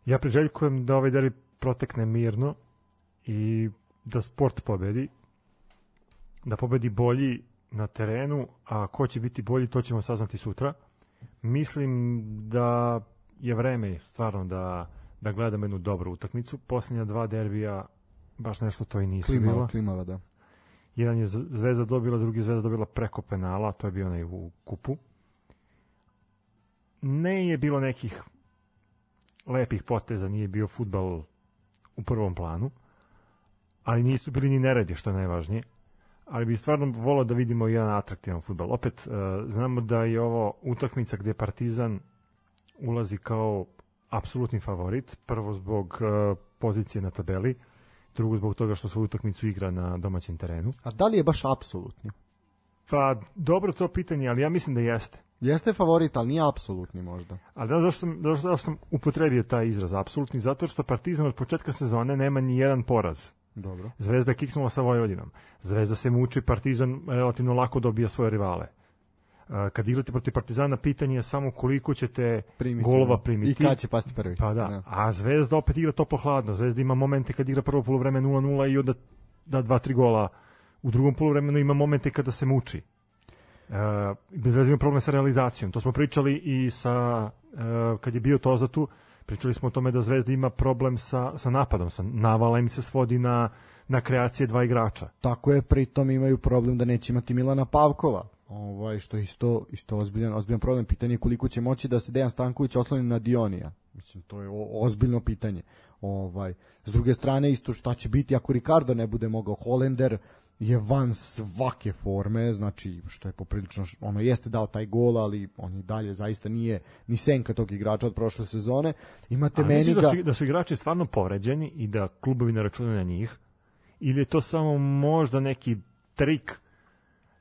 Ja priželjkujem da ovaj derbi protekne mirno i da sport pobedi. Da pobedi bolji na terenu, a ko će biti bolji, to ćemo saznati sutra. Mislim da je vreme stvarno da da gledamo jednu dobru utakmicu. Posljednja dva derbija baš nešto to i nisu klimala, bila. Klimala, da. Jedan je Zvezda dobila, drugi Zvezda dobila preko penala, to je bio onaj u kupu. Ne je bilo nekih lepih poteza, nije bio futbal u prvom planu, ali nisu bili ni neredi, što je najvažnije. Ali bi stvarno volao da vidimo jedan atraktivan futbal. Opet, uh, znamo da je ovo utakmica gde Partizan ulazi kao apsolutni favorit, prvo zbog uh, pozicije na tabeli, drugo zbog toga što svoju utakmicu igra na domaćem terenu. A da li je baš apsolutni? Pa, dobro to pitanje, ali ja mislim da jeste. Jeste favorit, ali nije apsolutni možda. Ali da, zašto sam, zašto sam upotrebio taj izraz apsolutni? Zato što Partizan od početka sezone nema ni jedan poraz. Dobro. Zvezda kiksnula sa Vojvodinom. Zvezda se muči, Partizan relativno lako dobija svoje rivale. Kad igrate protiv Partizana, pitanje je samo koliko ćete primiti, golova primiti. I kad će pasti prvi. Pa da. Da. A Zvezda opet igra to hladno. Zvezda ima momente kad igra prvo polovreme 0-0 i onda da 2-3 gola u drugom polovremenu ima momente kada se muči. Uh, bez veze ima problem sa realizacijom. To smo pričali i sa, uh, kad je bio to za tu, pričali smo o tome da Zvezda ima problem sa, sa napadom, sa navala im se svodi na, na kreacije dva igrača. Tako je, pritom imaju problem da neće imati Milana Pavkova, ovaj, što je isto, isto ozbiljan, ozbiljan problem. Pitanje je koliko će moći da se Dejan Stanković osloni na Dionija. Mislim, to je o, ozbiljno pitanje. Ovaj, s druge strane, isto šta će biti ako Ricardo ne bude mogao. Holender, je van svake forme, znači što je poprilično, ono jeste dao taj gol, ali on i dalje zaista nije ni senka tog igrača od prošle sezone. Imate meni da, da su, da su igrači stvarno povređeni i da klubovi ne računaju na njih? Ili je to samo možda neki trik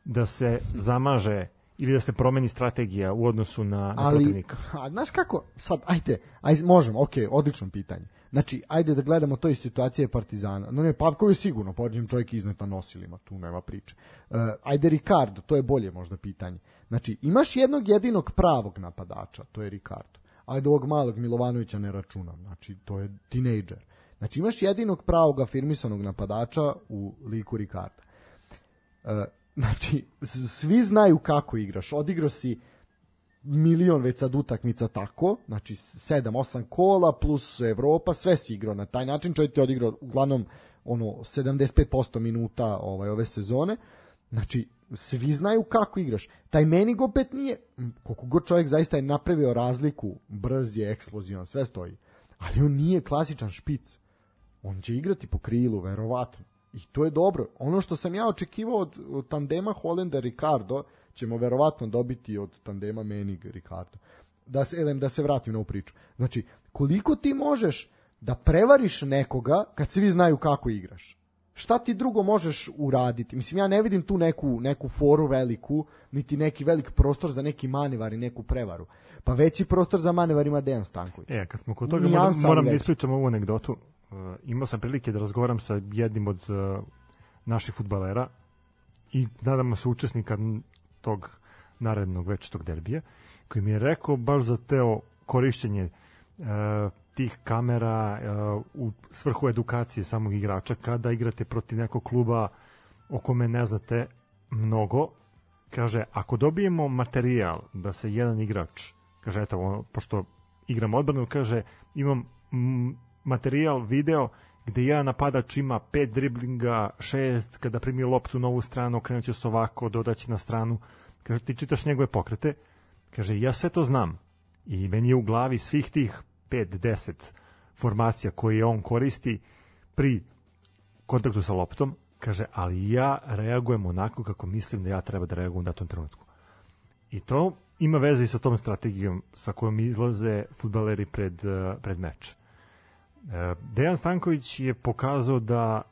da se zamaže ili da se promeni strategija u odnosu na, na ali, protivnika? A, znaš kako, sad, ajde, ajde možemo, ok, odlično pitanje. Znači, ajde da gledamo to iz situacije Partizana. No ne, Pavkov je sigurno, poređen čovjek iznet na nosilima, tu nema priče. Uh, ajde Ricardo, to je bolje možda pitanje. Znači, imaš jednog jedinog pravog napadača, to je Ricardo. Ajde ovog malog Milovanovića ne računam, znači to je tinejdžer. Znači imaš jedinog pravog afirmisanog napadača u liku Ricarda. Uh, znači, svi znaju kako igraš. Odigrao si milion već sad utakmica tako, znači 7-8 kola plus Evropa, sve si igrao na taj način, čovjek ti odigrao uglavnom ono 75% minuta ovaj ove sezone. Znači svi znaju kako igraš. Taj Menig opet nije, koliko god čovjek zaista je napravio razliku, brz je, eksplozivan, sve stoji. Ali on nije klasičan špic. On će igrati po krilu, verovatno. I to je dobro. Ono što sam ja očekivao od, od tandema Holenda Ricardo ćemo verovatno dobiti od tandema Menig Ricardo. Da se, elem, da se vratim na ovu priču. Znači, koliko ti možeš da prevariš nekoga kad svi znaju kako igraš? Šta ti drugo možeš uraditi? Mislim, ja ne vidim tu neku, neku foru veliku, niti neki velik prostor za neki manevar i neku prevaru. Pa veći prostor za manevar ima Dejan Stanković. E, kad smo kod toga, moram, moram da ispričam ovu anegdotu. Uh, imao sam prilike da razgovaram sa jednim od uh, naših futbalera i nadamo se učesnika tog narednog večetog derbija, koji mi je rekao baš za teo korišćenje e, tih kamera u svrhu edukacije samog igrača. Kada igrate protiv nekog kluba o kome ne znate mnogo, kaže, ako dobijemo materijal da se jedan igrač, kaže, eto, pošto igram odbranu, kaže, imam materijal, video, gde jedan napadač ima pet driblinga, šest, kada primi loptu na ovu stranu, okrenuće se ovako, dodaći na stranu, Kaže, ti čitaš njegove pokrete, kaže, ja sve to znam i meni je u glavi svih tih 5-10 formacija koje on koristi pri kontaktu sa loptom, kaže, ali ja reagujem onako kako mislim da ja treba da reagujem na tom trenutku. I to ima veze i sa tom strategijom sa kojom izlaze futbaleri pred, pred meč. E, Dejan Stanković je pokazao da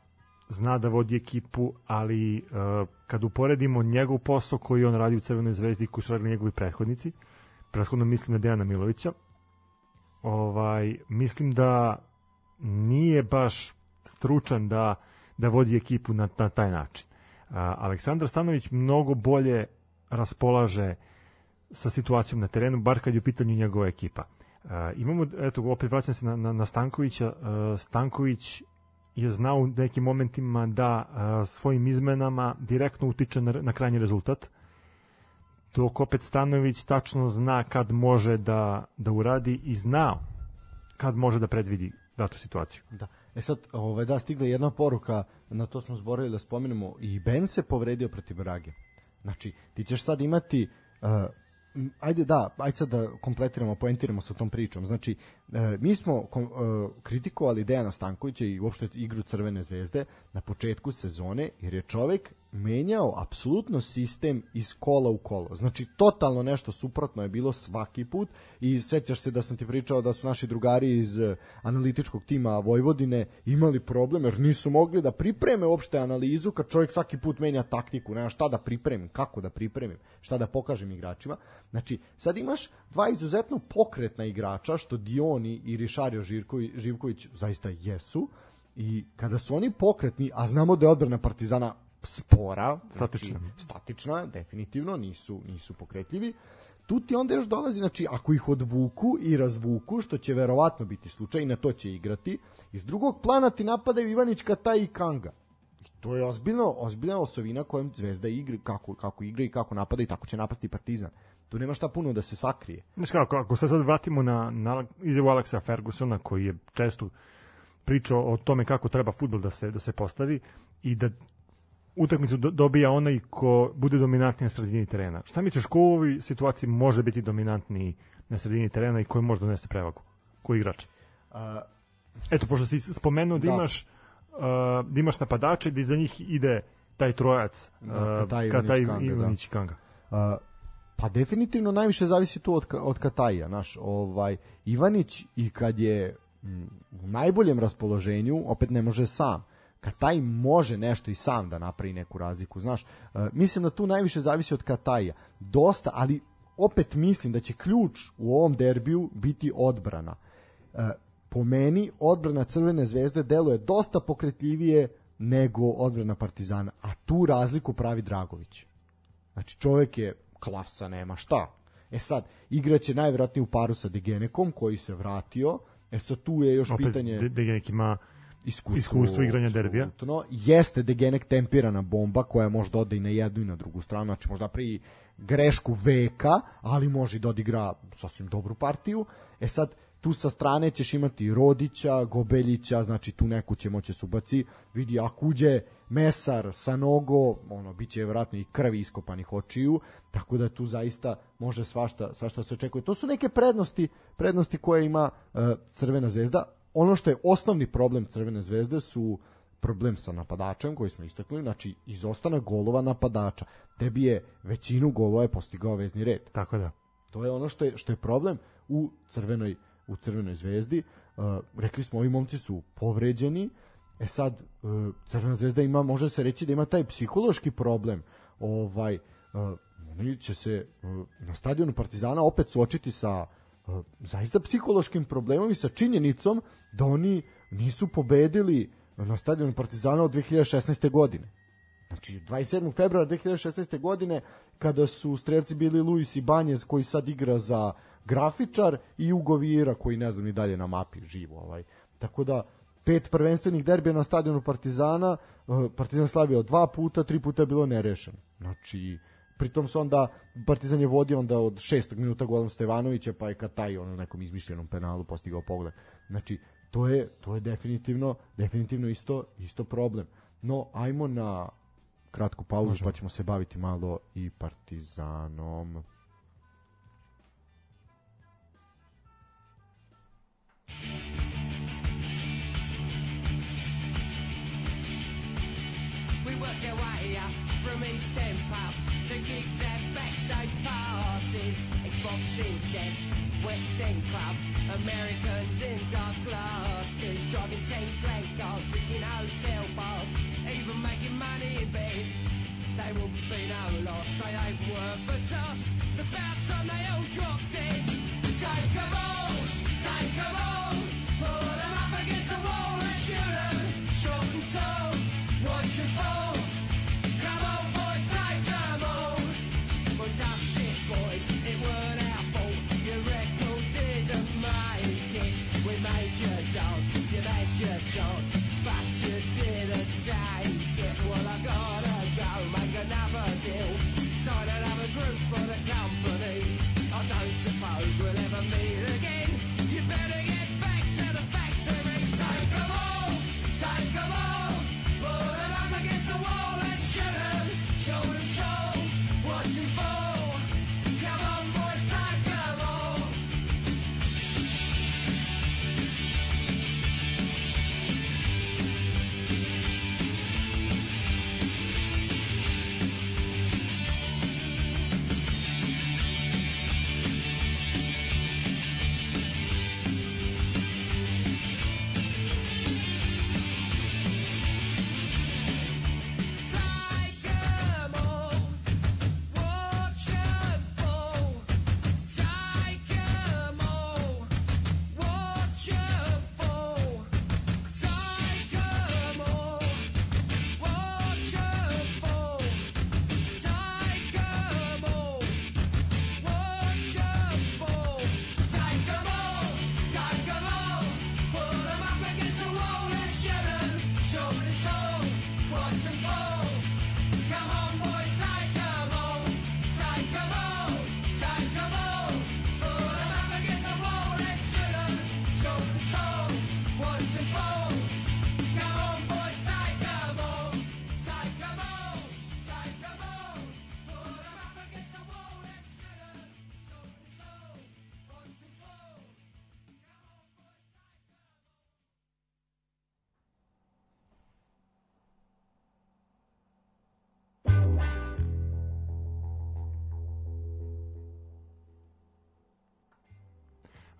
zna da vodi ekipu, ali uh, kad uporedimo njegov posao koji on radi u Crvenoj zvezdi koji su radili njegovi prethodnici, prethodno mislim na Dejana Milovića, ovaj, mislim da nije baš stručan da, da vodi ekipu na, na taj način. Uh, Aleksandar Stanović mnogo bolje raspolaže sa situacijom na terenu, bar kad je u pitanju njegova ekipa. Uh, imamo, eto, opet vraćam se na, na, na Stankovića. Uh, Stanković je znao u nekim momentima da a, svojim izmenama direktno utiče na, na krajnji rezultat dok opet Stanović tačno zna kad može da, da uradi i zna kad može da predvidi datu situaciju. Da. E sad, ovaj, da, stigla jedna poruka, na to smo zborili da spomenemo, i Ben se povredio protiv Brage. Znači, ti ćeš sad imati uh, ajde da, ajde sad da kompletiramo, poentiramo sa tom pričom. Znači, e, mi smo kom, e, kritikovali Dejana Stankovića i uopšte igru Crvene zvezde na početku sezone, jer je čovek menjao apsolutno sistem iz kola u kolo. Znači, totalno nešto suprotno je bilo svaki put i sećaš se da sam ti pričao da su naši drugari iz eh, analitičkog tima Vojvodine imali problem jer nisu mogli da pripreme uopšte analizu kad čovjek svaki put menja taktiku, nema šta da pripremim, kako da pripremim, šta da pokažem igračima. Znači, sad imaš dva izuzetno pokretna igrača, što Dioni i Rišario Živković, Živković zaista jesu, i kada su oni pokretni, a znamo da je odbrana Partizana spora, statična, znači, statična, definitivno, nisu, nisu pokretljivi, tu ti onda još dolazi, znači, ako ih odvuku i razvuku, što će verovatno biti slučaj i na to će igrati, iz drugog plana ti napadaju Ivanić, Kata i Kanga. I to je ozbiljno, ozbiljna osovina kojom Zvezda igra, kako, kako igra i kako napada i tako će napasti Partizan. Tu nema šta puno da se sakrije. Znaš kako, ako se sad vratimo na, na izjavu Aleksa Fergusona, koji je često pričao o tome kako treba futbol da se, da se postavi i da utakmicu dobija onaj ko bude dominantniji na sredini terena. Šta misliš, ko u ovoj situaciji može biti dominantniji na sredini terena i koji može donese prevagu? Koji igrač? Uh, Eto, pošto si spomenuo da, da. imaš uh, da imaš napadače da iza njih ide taj trojac da, Kataj, Kataj Ivanić Kanga. Da. Uh, pa definitivno najviše zavisi tu od, od Kataja, naš, ovaj, Ivanić i kad je u najboljem raspoloženju, opet ne može sam kad taj može nešto i sam da napravi neku razliku, znaš, uh, mislim da tu najviše zavisi od Kataja. Dosta, ali opet mislim da će ključ u ovom derbiju biti odbrana. Uh, po meni odbrana Crvene zvezde deluje dosta pokretljivije nego odbrana Partizana, a tu razliku pravi Dragović. Znači čovjek je klasa, nema šta. E sad, igraće najvjerojatnije u paru sa Degenekom koji se vratio, e sad tu je još Opet pitanje... Degenek ima iskustvo, iskustvo igranja derbija. Jeste Degenek tempirana bomba koja može da ode i na jednu i na drugu stranu, znači možda pri grešku veka, ali može da odigra sasvim dobru partiju. E sad, tu sa strane ćeš imati Rodića, Gobeljića, znači tu neku će moći da subaci. Vidi, ako uđe Mesar sa nogo, ono, bit će vjerojatno i krvi iskopanih očiju, tako da tu zaista može svašta, svašta se očekuje. To su neke prednosti, prednosti koje ima uh, Crvena zvezda ono što je osnovni problem Crvene zvezde su problem sa napadačem koji smo istaknuli, znači izostanak golova napadača. Tebi je većinu golova je postigao vezni red. Tako da. To je ono što je što je problem u Crvenoj u Crvenoj zvezdi. Uh, rekli smo ovi momci su povređeni. E sad uh, Crvena zvezda ima može se reći da ima taj psihološki problem. Ovaj uh, oni će se uh, na stadionu Partizana opet suočiti sa zaista psihološkim problemom i sa činjenicom da oni nisu pobedili na stadionu Partizana od 2016. godine. Znači, 27. februara 2016. godine, kada su strelci bili Luis i Banjez, koji sad igra za grafičar, i Ugo Vira, koji ne znam ni dalje na mapi živo. Ovaj. Tako da, pet prvenstvenih derbija na stadionu Partizana, Partizan slavio dva puta, tri puta je bilo nerešeno. Znači, pritom se onda Partizan je vodio onda od šestog minuta golom Stevanovića pa je kad taj on nekom izmišljenom penalu postigao pogled. Znači to je to je definitivno definitivno isto isto problem. No ajmo na kratku pauzu Možemo. pa ćemo se baviti malo i Partizanom. We worked our way up from East End pubs to gigs at backstage passes, Xboxing champs, West End clubs, Americans in dark glasses, driving ten grand cars, drinking hotel bars, even making money in bed. They won't be no loss, they ain't worth a toss. It's about time they all drop dead. Take them all, take them all,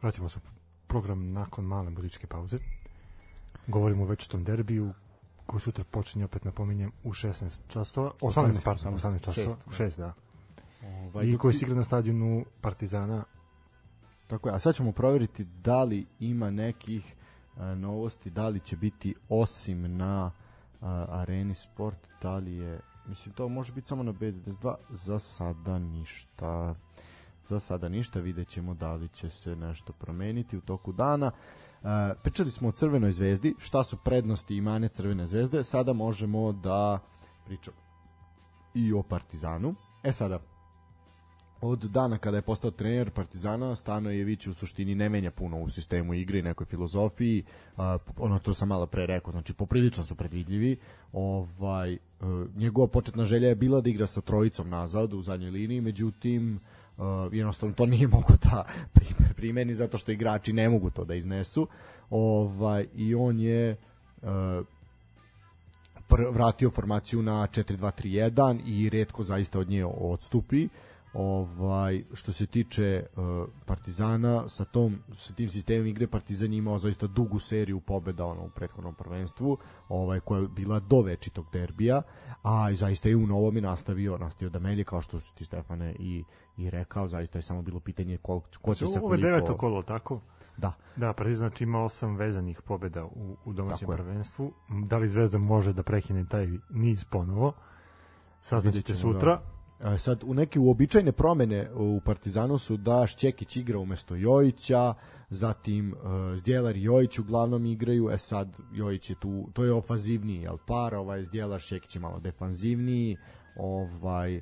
Vraćamo se program nakon male muzičke pauze. Govorimo o tom derbiju koji sutra počinje, opet napominjem, u 16 časova. 18, 18 pardon, 18 časova. 6, 6 da. Ovaj, I koji se igra na stadionu Partizana. Tako je, a sad ćemo provjeriti da li ima nekih a, novosti, da li će biti osim na a, Areni Sport, da li je, mislim to može biti samo na B92, za sada ništa. Za sada ništa, vidjet ćemo da li će se nešto promeniti u toku dana. Uh, pričali smo o Crvenoj zvezdi, šta su prednosti i mane Crvene zvezde, sada možemo da pričamo i o Partizanu. E sada, od dana kada je postao trener Partizana, Stanojević u suštini ne menja puno u sistemu igre i nekoj filozofiji. Uh, ono što sam malo pre rekao, znači poprilično su predvidljivi. Ovaj, uh, njegova početna želja je bila da igra sa trojicom nazad u zadnjoj liniji, međutim uh, jednostavno to nije mogo da primeni zato što igrači ne mogu to da iznesu. Ovaj, I on je uh, vratio formaciju na 4-2-3-1 i redko zaista od nje odstupi. Uh, ovaj što se tiče uh, Partizana sa tom sa tim sistemom igre Partizan je imao zaista dugu seriju pobeda ono u prethodnom prvenstvu ovaj koja je bila do večitog derbija a i zaista je u novom i nastavio nastavio da melje kao što su ti Stefane i i rekao zaista je samo bilo pitanje koliko ko će se koliko Ovo je deveto kolo tako Da. Da, Partizan znači ima osam vezanih pobeda u, u domaćem prvenstvu. Da li Zvezda može da prekine taj niz ponovo? Saznaćete sutra. Da sad u neke uobičajene promene u Partizanu su da Šćekić igra umesto Jojića, zatim uh, Zdjelar i Jojić uglavnom igraju, e sad Jojić je tu, to je ofazivniji, jel par, ovaj Zdjelar Šćekić je malo defanzivniji, ovaj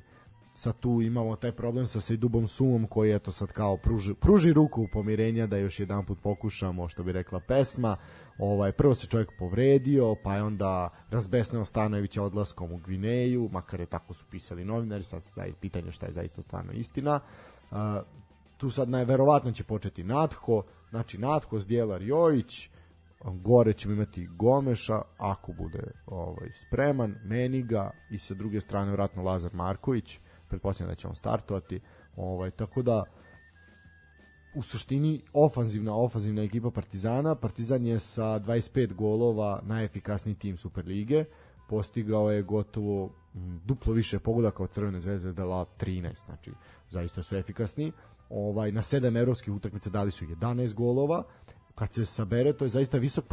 sad tu imamo taj problem sa Sejdubom Sumom koji eto sad kao pruži, pruži ruku pomirenja da još jedan put pokušamo što bi rekla pesma ovaj prvo se čovjek povredio pa je onda razbesneo Stanojevića odlaskom u Gvineju makar je tako su pisali novinari sad je pitanje šta je zaista stvarno istina uh, tu sad najverovatno će početi Natho znači Natho, Zdjelar Jojić gore ćemo imati Gomeša ako bude ovaj spreman Meniga i sa druge strane vratno Lazar Marković pretpostavljam da će on startovati. Ovaj, tako da u suštini ofanzivna ofanzivna ekipa Partizana. Partizan je sa 25 golova najefikasniji tim Superlige. Postigao je gotovo duplo više pogodaka od Crvene zvezde, zvezda 13, znači zaista su efikasni. Ovaj na 7 evropskih utakmica dali su 11 golova. Kad se sabere, to je zaista visok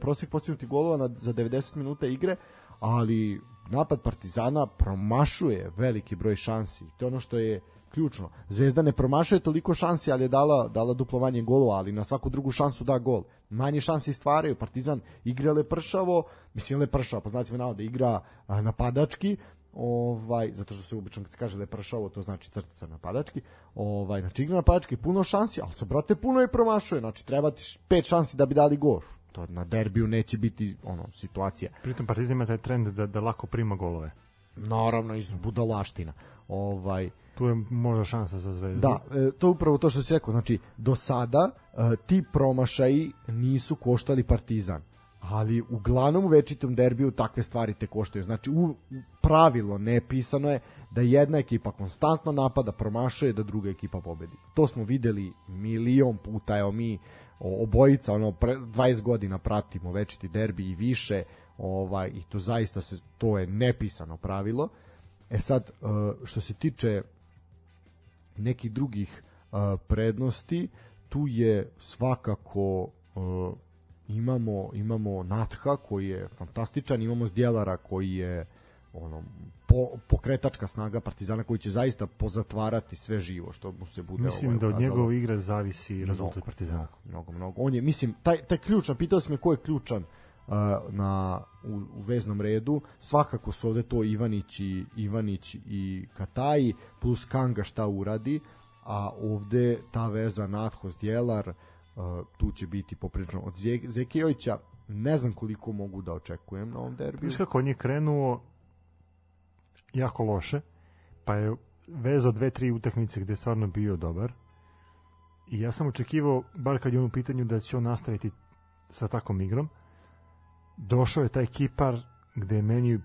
prosek postignutih golova na, za 90 minuta igre, ali napad Partizana promašuje veliki broj šansi. To je ono što je ključno. Zvezda ne promašuje toliko šansi, ali je dala, dala duplo manje golova, ali na svaku drugu šansu da gol. Manje šansi stvaraju. Partizan igra lepršavo, mislim lepršavo, pa me da igra a, napadački, ovaj zato što se obično kad kaže lepršavo to znači crtica napadački ovaj znači igra napadački puno šansi al se brate puno i promašuje znači treba ti pet šansi da bi dali gol to na derbiju neće biti ono situacija. Pritom Partizan ima taj trend da, da lako prima golove. Naravno iz budalaština. Ovaj tu je možda šansa za Zvezdu. Da, e, to je upravo to što si rekao, znači do sada e, ti promašaji nisu koštali Partizan ali uglavnom u večitom derbiju takve stvari te koštaju. Znači, u pravilo nepisano je da jedna ekipa konstantno napada, promašuje, da druga ekipa pobedi. To smo videli milion puta, evo mi obojica ono pre, 20 godina pratimo večiti derbi i više ovaj i to zaista se to je nepisano pravilo e sad e, što se tiče nekih drugih e, prednosti tu je svakako e, imamo imamo Natha koji je fantastičan imamo Zdjelara koji je ono po, pokretačka snaga Partizana koji će zaista pozatvarati sve živo što mu se bude Mislim ovaj, da od njegove igre zavisi rezultat Partizana. Mnogo, mnogo. On je, mislim, taj, taj ključan, pitao sam me ko je ključan uh, na, u, u veznom redu. Svakako su ovde to Ivanić i, Ivanić i Kataji, plus Kanga šta uradi, a ovde ta veza Natho Djelar, tu će biti poprično od Zekijovića, ne znam koliko mogu da očekujem na ovom derbiju. Viš kako on je krenuo jako loše, pa je vezao dve, tri utakmice gde je stvarno bio dobar. I ja sam očekivao, bar kad je on u pitanju, da će on nastaviti sa takvom igrom. Došao je taj kipar gde je meni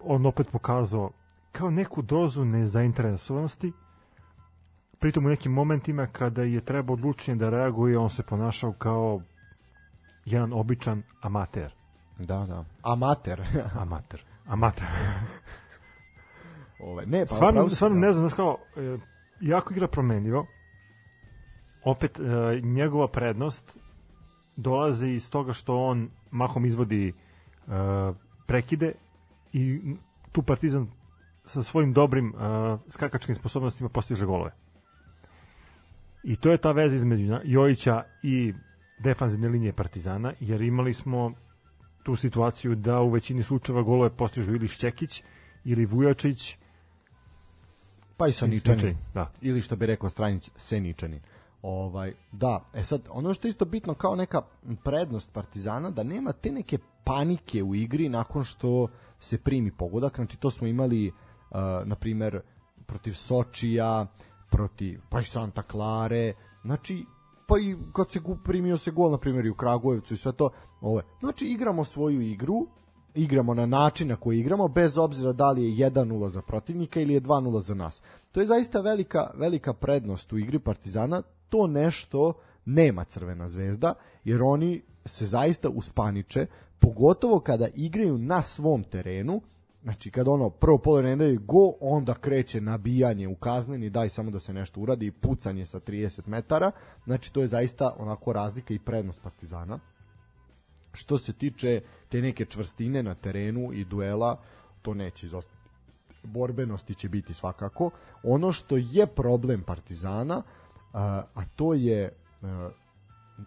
on opet pokazao kao neku dozu nezainteresovanosti, pritom u nekim momentima kada je treba odlučnije da reaguje, on se ponašao kao jedan običan amater. Da, da. Amater. amater. Amater. Ove, ne, pa, stvarno, stvarno ne znam, kao, e, jako igra promenljivo. Opet, e, njegova prednost dolazi iz toga što on mahom izvodi e, prekide i tu Partizan sa svojim dobrim uh, skakačkim sposobnostima postiže golove. I to je ta veza između Jojića i defanzivne linije Partizana, jer imali smo tu situaciju da u većini slučajeva golove postižu ili Šćekić ili Vujačić pa i Saničanin. Da. Ili što bi rekao Stranić, Seničanin. Ovaj, da, e sad, ono što je isto bitno kao neka prednost Partizana, da nema te neke panike u igri nakon što se primi pogodak, znači to smo imali uh, na primer protiv Sočija, protiv pa i Santa Klare, znači pa i kad se primio se gol na primjer i u Kragujevcu i sve to, ove. Znači igramo svoju igru, igramo na način na koji igramo bez obzira da li je 1-0 za protivnika ili je 2-0 za nas. To je zaista velika velika prednost u igri Partizana, to nešto nema Crvena zvezda, jer oni se zaista uspaniče, pogotovo kada igraju na svom terenu, Znači, kad ono prvo pole ne daju go, onda kreće nabijanje u kazneni, daj samo da se nešto uradi pucanje sa 30 metara. Znači, to je zaista onako razlika i prednost Partizana. Što se tiče te neke čvrstine na terenu i duela, to neće izostati. Borbenosti će biti svakako. Ono što je problem Partizana, a, a to je a,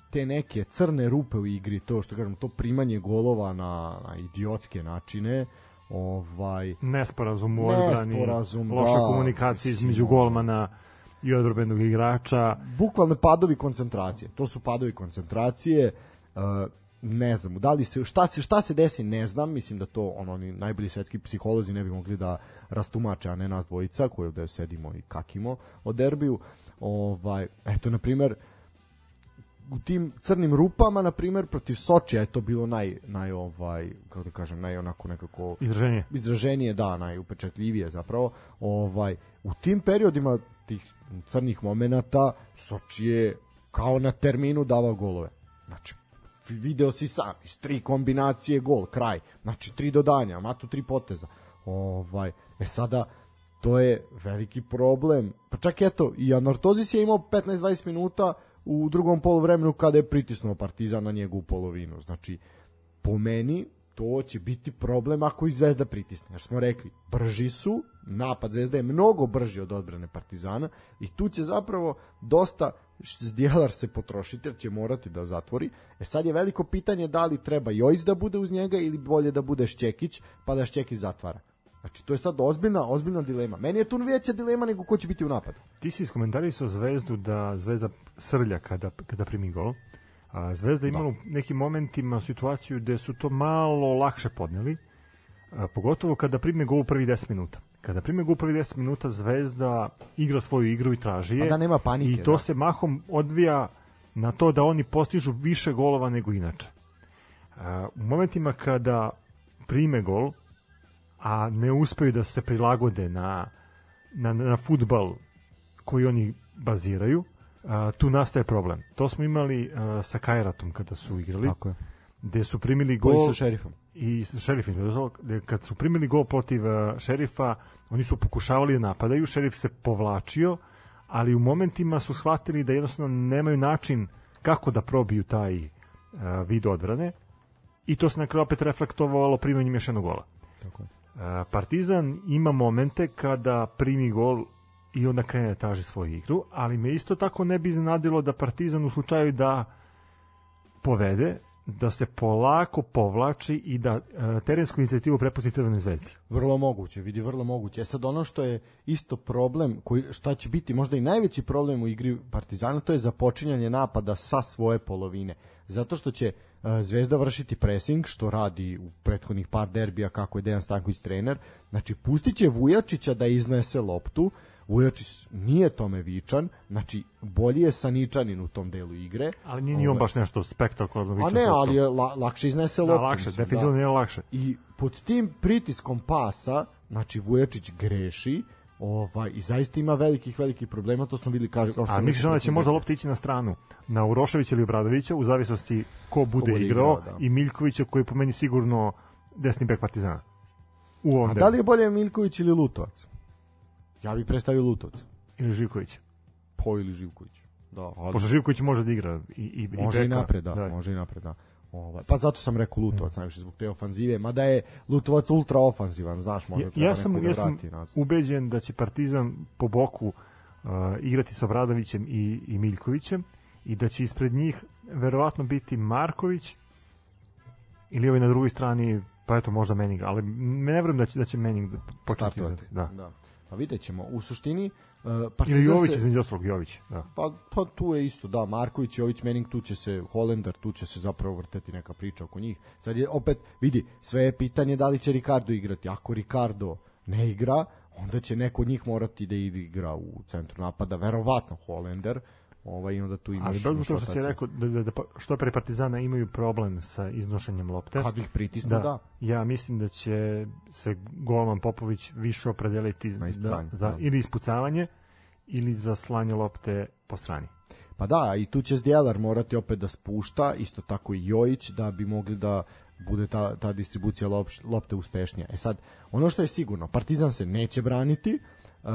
te neke crne rupe u igri, to što kažem, to primanje golova na, na idiotske načine, ovaj nesporazum u odbrani, nesporazum, loša da, komunikacija između golmana i odbrbenog igrača. Bukvalno padovi koncentracije. To su padovi koncentracije. Uh, ne znam, da li se šta se šta se desi, ne znam, mislim da to ono oni najbolji svetski psiholozi ne bi mogli da rastumače, a ne nas dvojica koji ovde sedimo i kakimo o derbiju. Ovaj, eto na primer, u tim crnim rupama na primjer protiv Sočija je to bilo naj naj ovaj kako da kažem naj onako nekako izraženije. izraženije da najupečatljivije zapravo. Ovaj u tim periodima tih crnih momenata Soči je kao na terminu dava golove. Znači video si sam iz tri kombinacije gol kraj znači tri dodanja matu tri poteza ovaj e sada to je veliki problem pa čak eto i Anortozis je imao 15-20 minuta u drugom poluvremenu kada je pritisnuo Partizan na njegovu polovinu. Znači, po meni to će biti problem ako i Zvezda pritisne. Jer smo rekli, brži su, napad Zvezda je mnogo brži od odbrane Partizana i tu će zapravo dosta Zdjelar se potrošiti jer će morati da zatvori. E sad je veliko pitanje da li treba Jojić da bude uz njega ili bolje da bude Šćekić pa da Šćekić zatvara. Znači, to je sad ozbiljna, ozbiljna dilema. Meni je tu veća dilema nego ko će biti u napadu. Ti si iskomentarisao Zvezdu da Zvezda srlja kada, kada primi gol. A Zvezda imala da. u nekim momentima situaciju gde su to malo lakše podneli, a, pogotovo kada prime gol u prvi 10 minuta. Kada prime gol u prvi 10 minuta, Zvezda igra svoju igru i traži je. da nema panike. I to da. se mahom odvija na to da oni postižu više golova nego inače. A, u momentima kada prime gol, a ne uspeju da se prilagode na, na, na futbal koji oni baziraju, a, tu nastaje problem. To smo imali a, sa Kajratom kada su igrali. Tako je. Gde su primili gol... Koji sa šerifom. I sa šerifom. Kad su primili gol protiv a, šerifa, oni su pokušavali da napadaju, šerif se povlačio, ali u momentima su shvatili da jednostavno nemaju način kako da probiju taj a, vid odbrane i to se na kraju opet reflektovalo primanjem još jednog gola. Tako je. Partizan ima momente kada primi gol i onda krene da traži svoju igru, ali me isto tako ne bi iznenadilo da Partizan u slučaju da povede, da se polako povlači i da e, terensku inicijativu prepusti Crvenoj zvezdi. Vrlo moguće, vidi vrlo moguće. E sad ono što je isto problem, koji, šta će biti možda i najveći problem u igri Partizana, to je započinjanje napada sa svoje polovine. Zato što će Zvezda vršiti pressing, što radi u prethodnih par derbija kako je Dejan Stanković trener. Znači, pustit će Vujačića da iznese loptu, Vujačić nije tome vičan, znači bolji je Saničanin u tom delu igre. Ali nije ni on baš nešto spektakularno vičan. A ne, ali je la, lakše iznese da, loptu. Da, lakše, definitivno da. nije lakše. I pod tim pritiskom pasa, znači Vujačić greši, Ovaj, I zaista ima velikih, velikih problema, to smo bili kaže, kao što A misliš onda će možda lopta ići na stranu, na Uroševića ili Obradovića, u zavisnosti ko bude, ko bude igrao, igrao da. i Miljkovića koji po meni sigurno desni bek Partizana. U ovom A da li je bolje Miljković ili Lutovac? Ja bih predstavio Lutovac. Ili Živković. Po ili Živković. Da, ali... Pošto Živković može da igra i, i, može i, i napred, da, da, može i napred, da. Ovaj, pa zato sam rekao Lutovac, najviše zbog te ofanzive, mada je Lutovac ultra ofanzivan, znaš, možda treba ja sam, da ja sam ubeđen da će Partizan po boku uh, igrati sa Obradovićem i, i Miljkovićem i da će ispred njih verovatno biti Marković ili ovaj na drugoj strani pa eto možda Manning, ali ne verujem da će da će Manning da početi da, da. da. Pa vidjet ćemo. U suštini uh, Partizan Ili Jović, se... između ostalog Jović. Da. Pa, pa tu je isto, da, Marković, Jović, Manning, tu će se, Holender, tu će se zapravo vrteti neka priča oko njih. Sad je opet, vidi, sve je pitanje da li će Ricardo igrati. Ako Ricardo ne igra, onda će neko od njih morati da igra u centru napada, verovatno Holender, ovaj, onda tu imaš... Ali dobro to što si rekao, da, da, da pa, što pre Partizana imaju problem sa iznošenjem lopte. Kad ih pritisnu, da. da. Ja mislim da će se golman Popović više opredeliti da, za da. ili ispucavanje ili za slanje lopte po strani. Pa da, i tu će Zdjelar morati opet da spušta, isto tako i Jojić, da bi mogli da bude ta, ta distribucija lopte uspešnija. E sad, ono što je sigurno, Partizan se neće braniti, uh,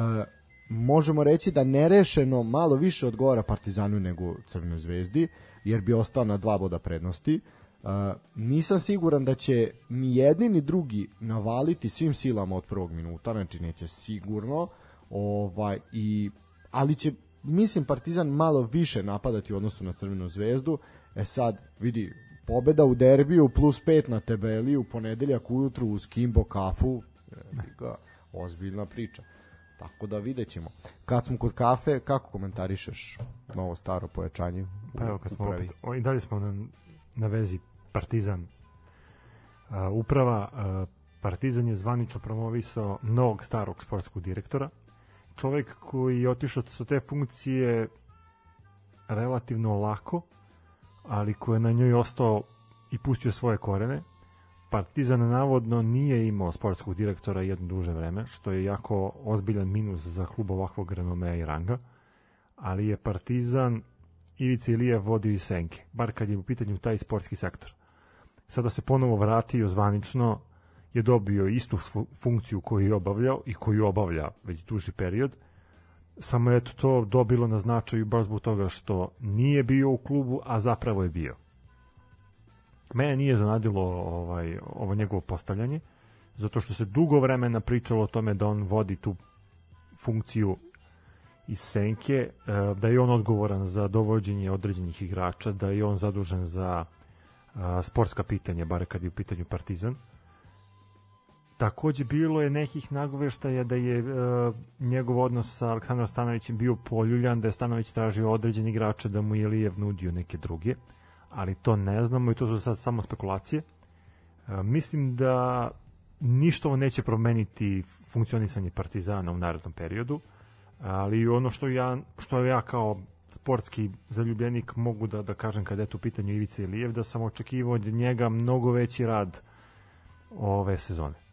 možemo reći da nerešeno malo više odgovara Partizanu nego Crvenoj zvezdi, jer bi ostao na dva boda prednosti. Uh, nisam siguran da će ni jedni ni drugi navaliti svim silama od prvog minuta, znači neće sigurno, ovaj, i, ali će mislim Partizan malo više napadati u odnosu na Crvenu zvezdu. E sad, vidi, pobeda u derbiju plus 5 na tabeli u ponedeljak ujutru uz Kimbo kafu, ozbiljna priča. Tako da vidjet ćemo. Kad smo kod kafe, kako komentarišeš novo staro pojačanje? Pa evo, kad smo opet, o, i dalje smo na, na vezi Partizan uh, uprava. Uh, Partizan je zvanično promovisao novog starog sportskog direktora. Čovek koji je otišao sa te funkcije relativno lako, ali koji je na njoj ostao i pustio svoje korene Partizan navodno nije imao sportskog direktora jedno duže vreme, što je jako ozbiljan minus za klub ovakvog renomea i ranga, ali je Partizan Ivica Ilija vodio i Senke, bar kad je u pitanju taj sportski sektor. Sada se ponovo vratio zvanično, je dobio istu funkciju koju je obavljao i koju obavlja već duži period, samo je to dobilo na značaju baš zbog toga što nije bio u klubu, a zapravo je bio. Mene nije zanadilo ovaj, ovo njegovo postavljanje, zato što se dugo vremena pričalo o tome da on vodi tu funkciju iz senke, e, da je on odgovoran za dovođenje određenih igrača, da je on zadužen za sportska pitanja, bare kad je u pitanju Partizan. Takođe bilo je nekih nagoveštaja da je uh, njegov odnos sa Aleksandrom Stanovićem bio poljuljan, da je Stanović tražio određeni igrače da mu je Lijev nudio neke druge. Ali to ne znamo i to su sad samo spekulacije. E, mislim da ništa ovo neće promeniti funkcionisanje Partizana u narednom periodu, ali ono što ja, što ja kao sportski zaljubljenik mogu da, da kažem kada je tu pitanje Ivica Ilijev, da sam očekivao od njega mnogo veći rad ove sezone.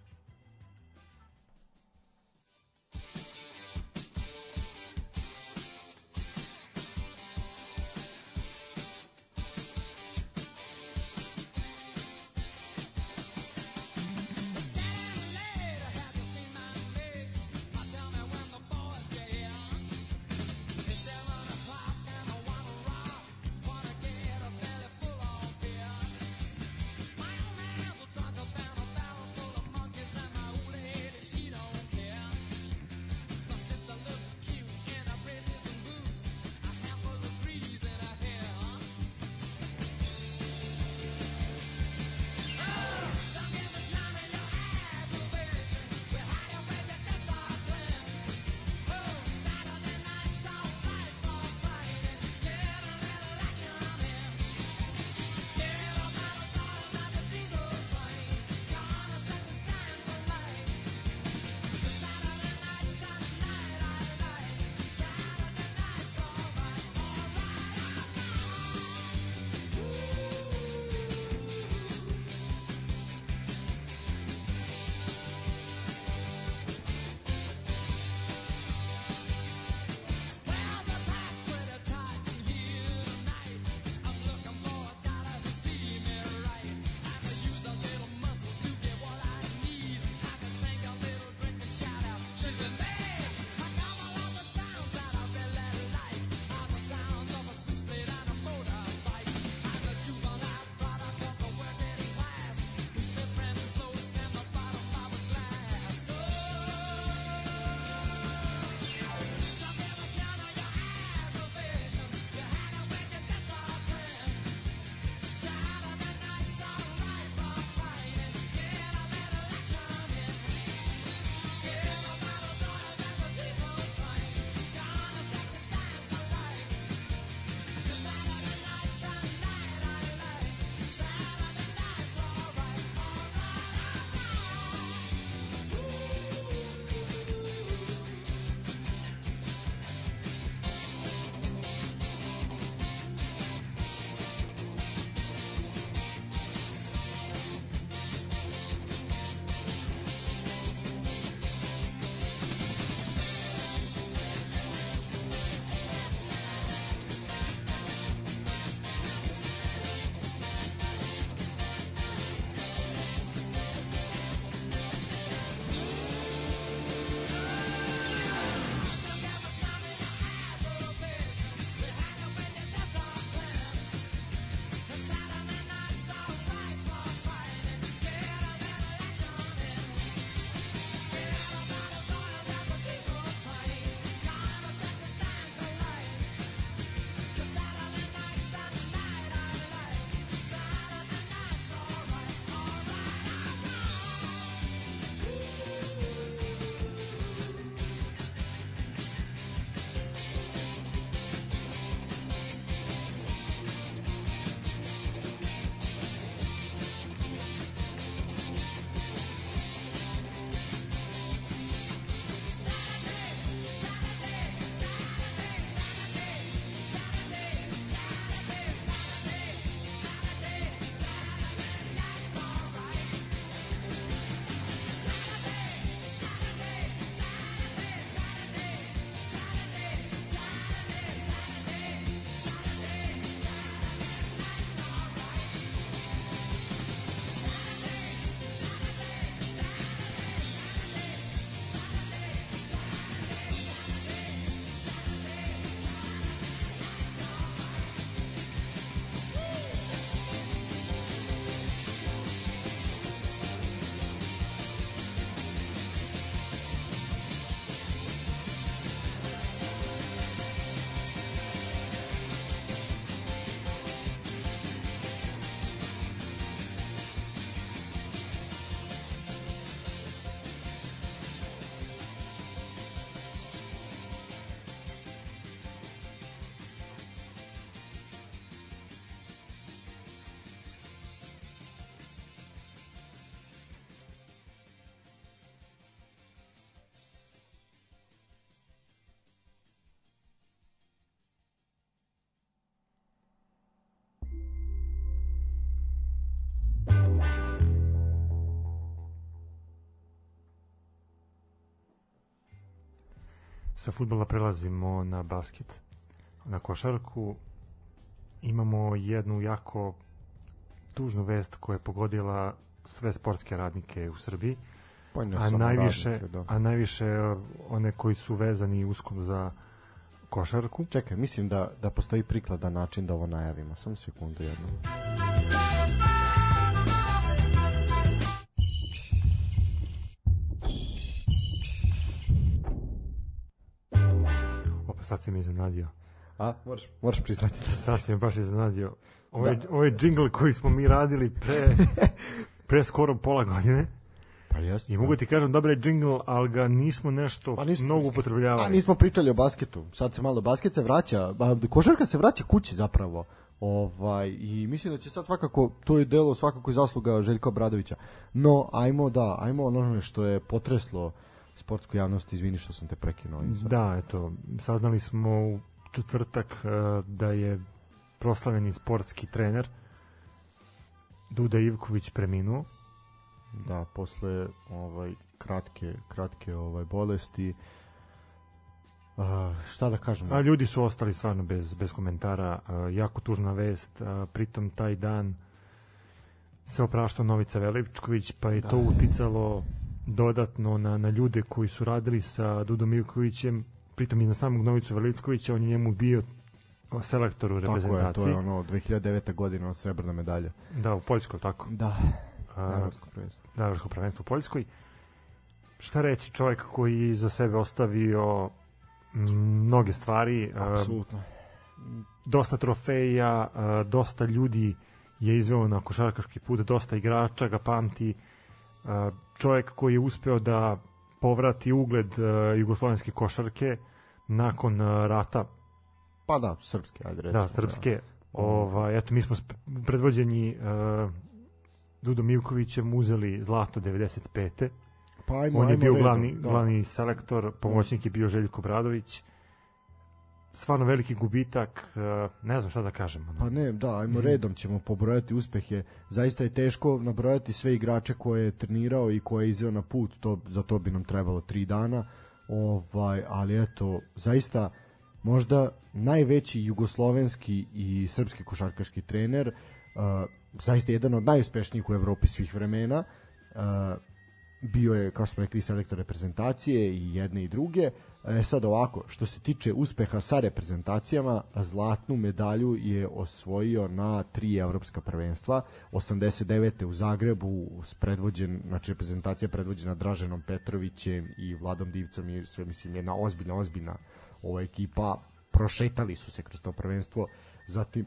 Sa futbola prelazimo na basket, na košarku. Imamo jednu jako tužnu vest koja je pogodila sve sportske radnike u Srbiji. Pa a najviše, radnike, da. a najviše uh, one koji su vezani uskom za košarku. Čekaj, mislim da, da postoji prikladan način da ovo najavimo. Samo sekundu jednu. Opa, si mi iznenadio. A, moraš, moraš priznati da Sad si mi baš iznenadio. Ovo je, da. ovo je džingl koji smo mi radili pre, pre skoro pola godine. Pa jesno. I mogu ti kažem, dobar je džingl, ali ga nismo nešto pa nismo, mnogo upotrebljavali. Pa nismo pričali o basketu. Sad se malo basket se vraća, košarka se vraća kući zapravo. Ovaj, I mislim da će sad svakako, to je delo svakako i zasluga Željka Obradovića. No, ajmo da, ajmo ono što je potreslo sportsku javnost, izvini što sam te prekinuo. Da, eto, saznali smo u četvrtak uh, da je proslavljeni sportski trener Duda Ivković preminuo da posle ovaj kratke kratke ovaj bolesti Uh, šta da kažem? A ljudi su ostali stvarno bez bez komentara, uh, jako tužna vest, uh, pritom taj dan se opraštao Novica Veličković, pa je da. to uticalo dodatno na, na ljude koji su radili sa Dudom Ivkovićem, pritom i na samog Novicu Veličkovića, on je njemu bio selektor u reprezentaciji. Tako je, to je ono 2009. godina srebrna medalja. Da, u Poljskoj, tako. Da. Evropsko prvenstvo. Da, Evropsko prvenstvo u Poljskoj. Šta reći, čovjek koji za sebe ostavio mnoge stvari. Apsolutno. Dosta trofeja, dosta ljudi je izveo na košarkaški put, dosta igrača ga pamti. Čovjek koji je uspeo da povrati ugled jugoslovenske košarke nakon rata. Pa da, srpske, ajde recimo. Da, srpske. Da. Ovaj, eto, mi smo predvođeni Dudom Ivkovićem uzeli zlato 95. Pa ajmo, On je ajmo bio redom, glavni, da. glavni selektor, pomoćnik je bio Željko Bradović. Stvarno veliki gubitak, eh, ne znam šta da kažem. Pa ne, da, ajmo redom ćemo pobrojati uspehe. Zaista je teško nabrojati sve igrače koje je trenirao i koje je izveo na put, to, za to bi nam trebalo tri dana. Ovaj, ali eto, zaista možda najveći jugoslovenski i srpski košarkaški trener, uh, zaista jedan od najuspešnijih u Evropi svih vremena. Uh, bio je, kao što smo rekli, selektor reprezentacije i jedne i druge. E, sad ovako, što se tiče uspeha sa reprezentacijama, zlatnu medalju je osvojio na tri evropska prvenstva. 89. u Zagrebu predvođen, znači reprezentacija predvođena Draženom Petrovićem i Vladom Divcom i sve, mislim, jedna ozbiljna, ozbiljna ova ekipa. Prošetali su se kroz to prvenstvo. Zatim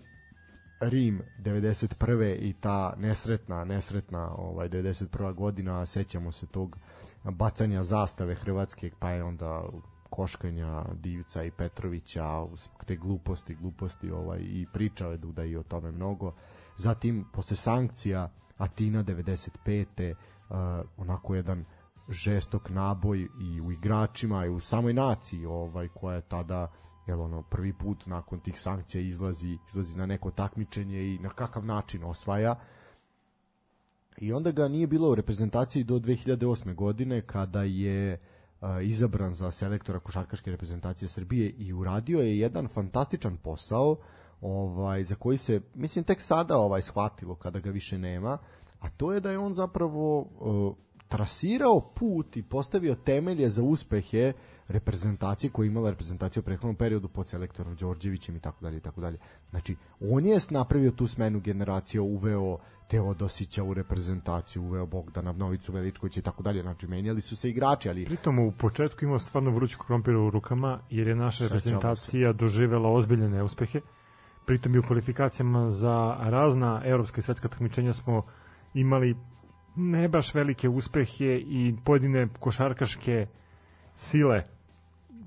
Rim 91. i ta nesretna, nesretna ovaj 91. godina, sećamo se tog bacanja zastave Hrvatske, pa je onda koškanja Divica i Petrovića, te gluposti, gluposti ovaj, i pričao je Duda i o tome mnogo. Zatim, posle sankcija, Atina 95. Uh, onako jedan žestok naboj i u igračima i u samoj naciji ovaj koja je tada jel ono prvi put nakon tih sankcija izlazi izlazi na neko takmičenje i na kakav način osvaja i onda ga nije bilo u reprezentaciji do 2008. godine kada je a, izabran za selektora košarkaške reprezentacije Srbije i uradio je jedan fantastičan posao ovaj za koji se mislim tek sada ovaj shvatilo kada ga više nema a to je da je on zapravo uh, trasirao put i postavio temelje za uspehe reprezentacije koja je imala reprezentaciju u prethodnom periodu pod selektorom Đorđevićem i tako dalje i tako dalje. Znači, on je napravio tu smenu generacija, uveo Teodosića u reprezentaciju, uveo Bogdana Novicu Veličkovića i tako dalje. Znači, menjali su se igrači, ali... Pritom u početku imao stvarno vruću krompira u rukama, jer je naša reprezentacija doživela ozbiljne neuspehe. Pritom i u kvalifikacijama za razna evropska i svetska takmičenja smo imali ne baš velike uspehe i pojedine košarkaške sile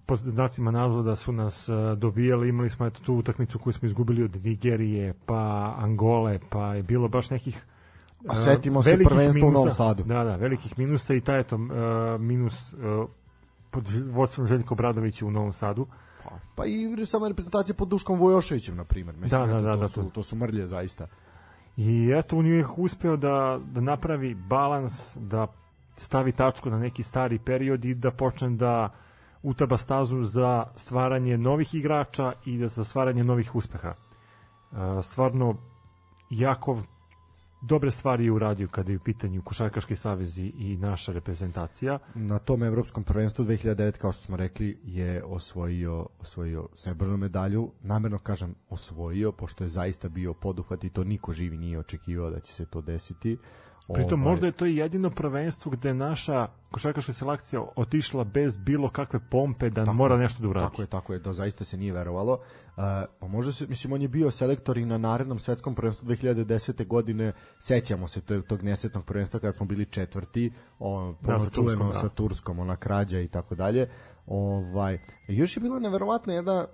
pod znacima navoda su nas uh, dobijali, imali smo eto tu utakmicu koju smo izgubili od Nigerije, pa Angole, pa je bilo baš nekih A setimo se prvenstva u Novom Sadu. Da, da, velikih minusa i taj eto uh, minus uh, pod vodstvom Željko Bradovića u Novom Sadu. Pa, pa i sama reprezentacija pod Duškom Vojoševićem, na primjer. Mislim, da, da, da, to, da, su, to su mrlje, zaista. I eto, on je uspeo da, da napravi balans, da stavi tačku na neki stari period i da počne da utaba stazu za stvaranje novih igrača i da za stvaranje novih uspeha. Stvarno jako dobre stvari je uradio kada je u pitanju Košarkaški savez i naša reprezentacija. Na tom evropskom prvenstvu 2009 kao što smo rekli je osvojio osvojio srebrnu medalju. Namerno kažem osvojio pošto je zaista bio poduhvat i to niko živi nije očekivao da će se to desiti. Pritom ovaj... možda je to i jedino prvenstvo gde naša košarkaška selekcija otišla bez bilo kakve pompe da tako, mora nešto da uradi. Tako je, tako je, da zaista se nije verovalo. Uh, pa može se, mislim, on je bio selektor i na narednom svetskom prvenstvu 2010. godine, sećamo se tog, tog nesetnog prvenstva kada smo bili četvrti, on, da, sa, Turskom, da. sa Turskom, ona krađa i tako dalje. Ovaj, još je bilo neverovatno jedna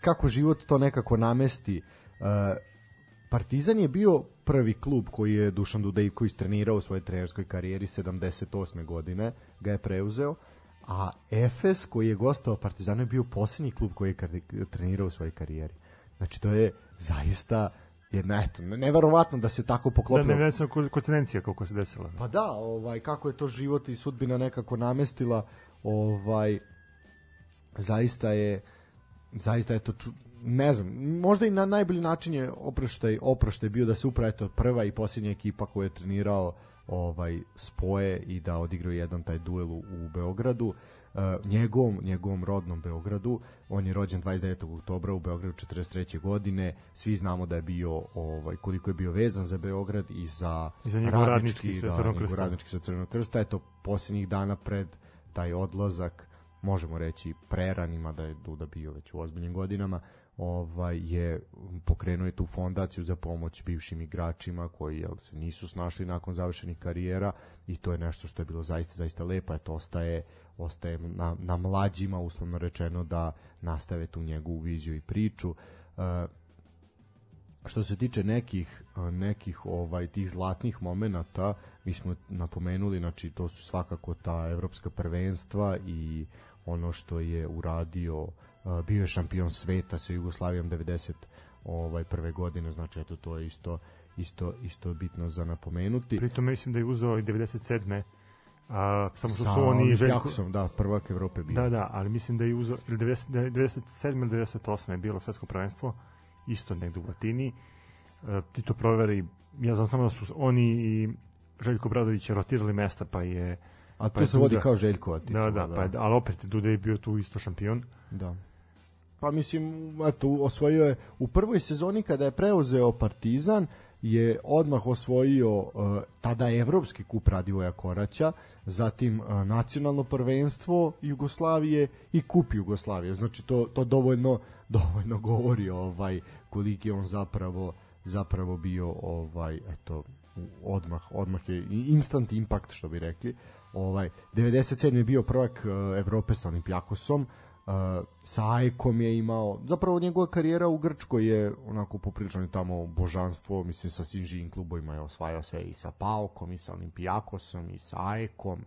kako život to nekako namesti. Uh, Partizan je bio prvi klub koji je Dušan Dudejković trenirao u svojoj trenerskoj karijeri 78. godine, ga je preuzeo, a Efes koji je gostao Partizanu je bio posljednji klub koji je trenirao u svojoj karijeri. Znači to je zaista jedna eto neverovatno da se tako poklopilo. Da ne ne koincidencija kako se desila. Pa da, ovaj kako je to život i sudbina nekako namestila, ovaj zaista je zaista je to ču, ne znam, možda i na najbolji način je oproštaj, oproštaj bio da se upravo eto prva i posljednja ekipa koja je trenirao ovaj spoje i da odigrao jedan taj duel u, u Beogradu. Uh, njegovom, njegovom rodnom Beogradu. On je rođen 29. oktobra u Beogradu 43. godine. Svi znamo da je bio ovaj koliko je bio vezan za Beograd i za, I za njegov radnički, radnički, sa da, radnički sa Crvenog krsta. Eto posljednjih dana pred taj odlazak možemo reći preranima da je Duda bio već u ozbiljnim godinama ovaj je pokrenuo je tu fondaciju za pomoć bivšim igračima koji jel, se nisu snašli nakon završenih karijera i to je nešto što je bilo zaista zaista lepo eto ostaje ostaje na, na mlađima uslovno rečeno da nastave tu njegovu viziju i priču. Uh, što se tiče nekih nekih ovaj tih zlatnih momenata mi smo napomenuli znači to su svakako ta evropska prvenstva i ono što je uradio uh, bio je šampion sveta sa Jugoslavijom 90 ovaj prve godine, znači eto to je isto isto isto bitno za napomenuti. Pritom mislim da je uzeo i 97. A, samo što su oni Željko... Da, prvak Evrope bio. Da, da, ali mislim da je uzeo 90, 97. ili 98. je bilo svetsko prvenstvo, isto negde u Latini. E, ti to proveri, ja znam samo da su oni i Željko Bradović rotirali mesta, pa je A to pa se vodi kao Željkova Da, da, da, pa je, ali opet Duda je bio tu isto šampion. Da. Pa mislim, eto, osvojio je u prvoj sezoni kada je preuzeo Partizan, je odmah osvojio uh, tada evropski kup Radivoja Koraća, zatim uh, nacionalno prvenstvo Jugoslavije i kup Jugoslavije. Znači to to dovoljno dovoljno govori ovaj koliki on zapravo zapravo bio ovaj eto odmah odmah je instant impact što bi rekli. Ovaj 97 je bio prvak uh, Evrope sa Olimpijakosom, Uh, sa Ajkom je imao, zapravo njegova karijera u Grčkoj je onako poprilično je tamo božanstvo, mislim sa svim živim klubovima je osvajao sve i sa Paukom i sa Olimpijakosom i sa Ajkom,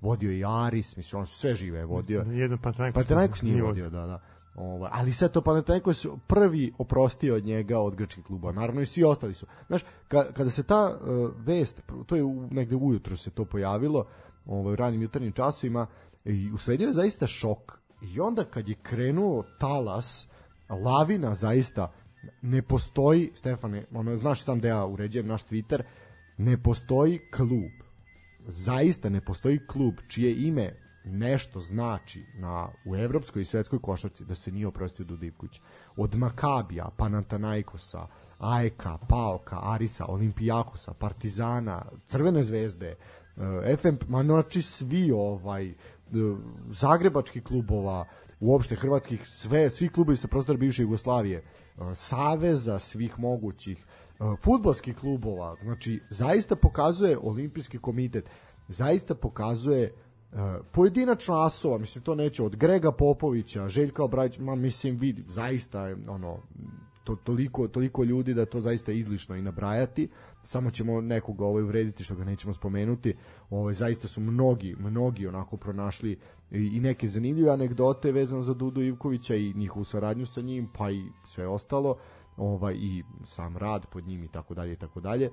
vodio i Aris, mislim on sve žive je vodio. Jedno Panathinaikos, Panathinaikos nije vodio, da, da. Ovaj, ali sve to Panathinaikos prvi oprostio od njega od grčkih kluba. Naravno i svi ostali su. Znaš, ka, kada se ta uh, vest, to je u, negde ujutro se to pojavilo, ovaj, u ranim jutarnjim časovima, i usledio je zaista šok I onda kad je krenuo talas, lavina zaista, ne postoji, Stefane, ono, znaš sam da ja uređujem naš Twitter, ne postoji klub, zaista ne postoji klub čije ime nešto znači na, u evropskoj i svetskoj košarci da se nije oprostio Ivković. Od Makabija, Panantanaikosa, Ajka, Paoka, Arisa, Olimpijakosa, Partizana, Crvene zvezde, uh, FM, ma znači svi ovaj zagrebačkih klubova, uopšte hrvatskih, sve, svi klubovi sa prostora bivše Jugoslavije, e, saveza svih mogućih, e, futbolskih klubova, znači zaista pokazuje olimpijski komitet, zaista pokazuje e, pojedinačno asova, mislim to neće od Grega Popovića, Željka Obrajić, ma mislim vidi, zaista ono to, toliko, toliko ljudi da to zaista izlišno i nabrajati. Samo ćemo nekog ovaj uvrediti što ga nećemo spomenuti. Ovaj, zaista su mnogi, mnogi onako pronašli i, i neke zanimljive anegdote vezano za Dudu Ivkovića i njihovu saradnju sa njim pa i sve ostalo. Ovaj, i sam rad pod njim i tako dalje i tako dalje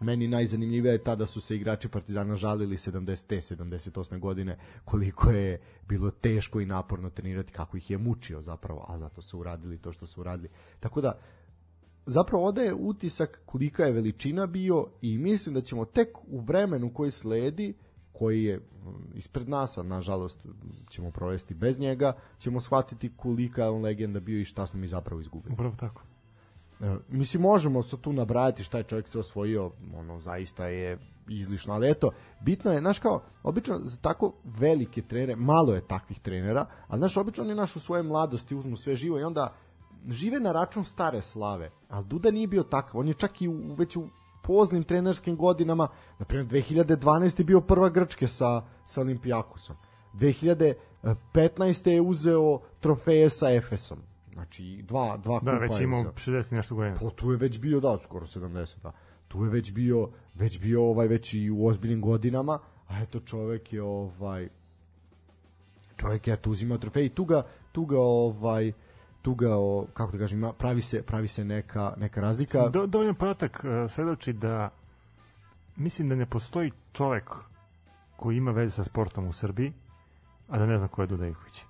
meni najzanimljivije je tada su se igrači Partizana žalili 70. 78. godine koliko je bilo teško i naporno trenirati, kako ih je mučio zapravo, a zato su uradili to što su uradili. Tako da, zapravo odaje utisak kolika je veličina bio i mislim da ćemo tek u vremenu koji sledi koji je ispred nas, a nažalost ćemo provesti bez njega, ćemo shvatiti kolika je on legenda bio i šta smo mi zapravo izgubili. Upravo tako. E, mislim, možemo se tu nabrajati šta je čovjek se osvojio, ono, zaista je izlišno, ali eto, bitno je, znaš kao, obično za tako velike trenere, malo je takvih trenera, a znaš, obično oni naš u svoje mladosti uzmu sve živo i onda žive na račun stare slave, ali Duda nije bio takav, on je čak i u, već u poznim trenerskim godinama, na primjer 2012. je bio prva Grčke sa, sa Olimpijakosom, 2015. je uzeo trofeje sa Efesom, Znači, dva, dva da, kupa. Da, već imao 60 nešto godina. Po, pa tu je već bio, da, skoro 70, da. Tu je već bio, već bio ovaj, već i u ozbiljnim godinama, a eto čovek je ovaj, čovek je tu uzimao trofej i tu ga, tu ga ovaj, tu ga, o, kako da kažem, pravi se, pravi se neka, neka razlika. Do, dovoljno podatak uh, svedoči da mislim da ne postoji čovek koji ima veze sa sportom u Srbiji, a da ne zna ko je Duda Ivković.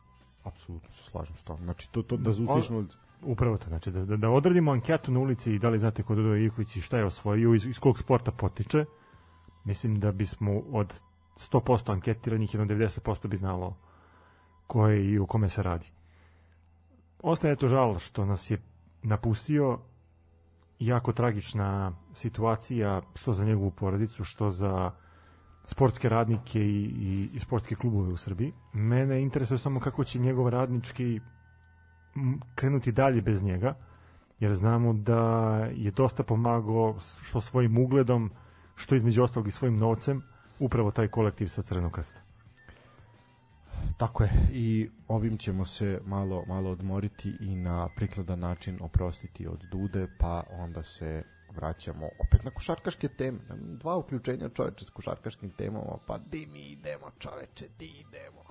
Apsolutno se slažem s tom. Znači, to, to da zaustiš na Upravo to, znači da, da, da odradimo anketu na ulici i da li znate ko Dodo Ivković i šta je osvojio, iz, iz kog sporta potiče, mislim da bismo od 100% anketiranih jedno 90% bi znalo ko je i u kome se radi. Ostaje to žal što nas je napustio jako tragična situacija što za njegovu porodicu, što za sportske radnike i, i, i sportske klubove u Srbiji. Mene interesuje samo kako će njegov radnički krenuti dalje bez njega, jer znamo da je dosta pomagao što svojim ugledom, što između ostalog i svojim novcem, upravo taj kolektiv sa Crvenog krsta. Tako je, i ovim ćemo se malo, malo odmoriti i na prikladan način oprostiti od Dude, pa onda se vraćamo opet na košarkaške teme. Dva uključenja čoveče s košarkaškim temama, pa di mi idemo čoveče, di idemo.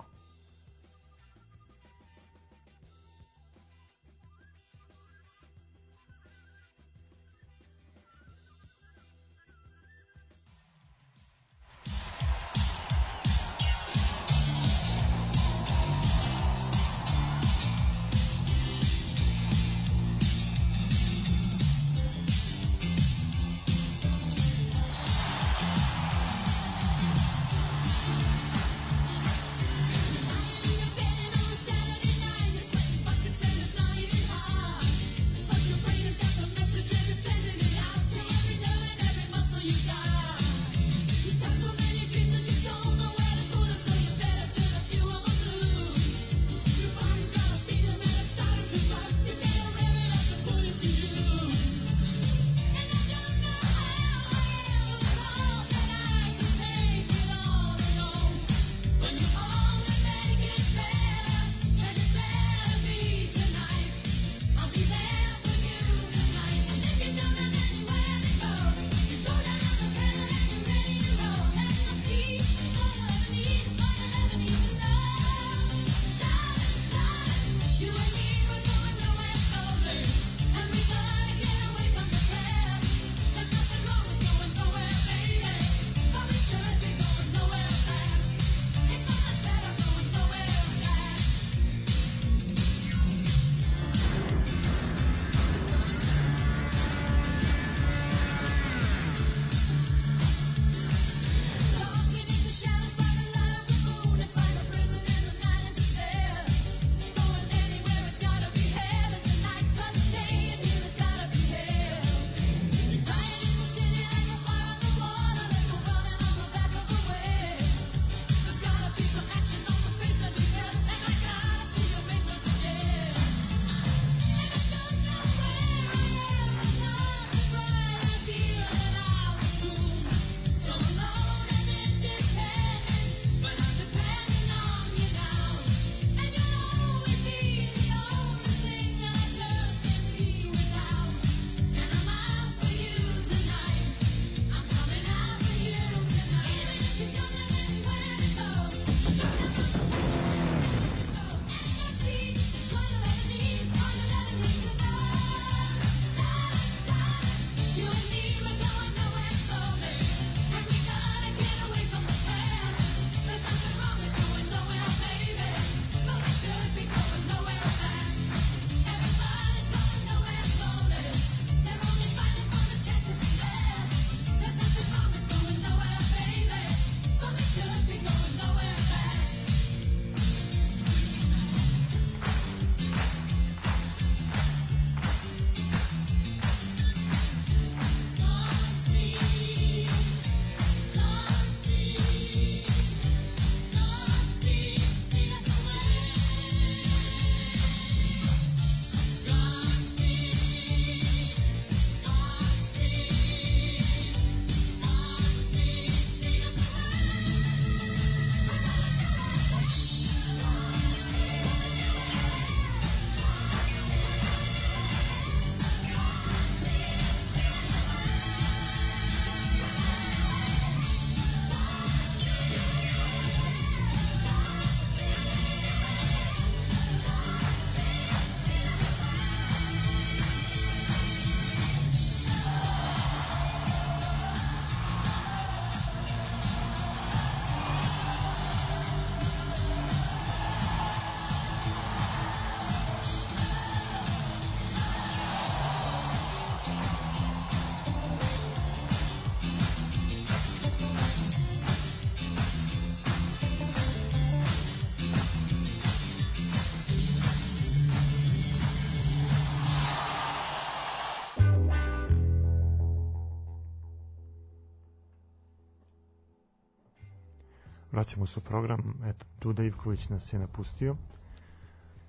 Vraćamo se u program. Eto, Duda Ivković nas je napustio.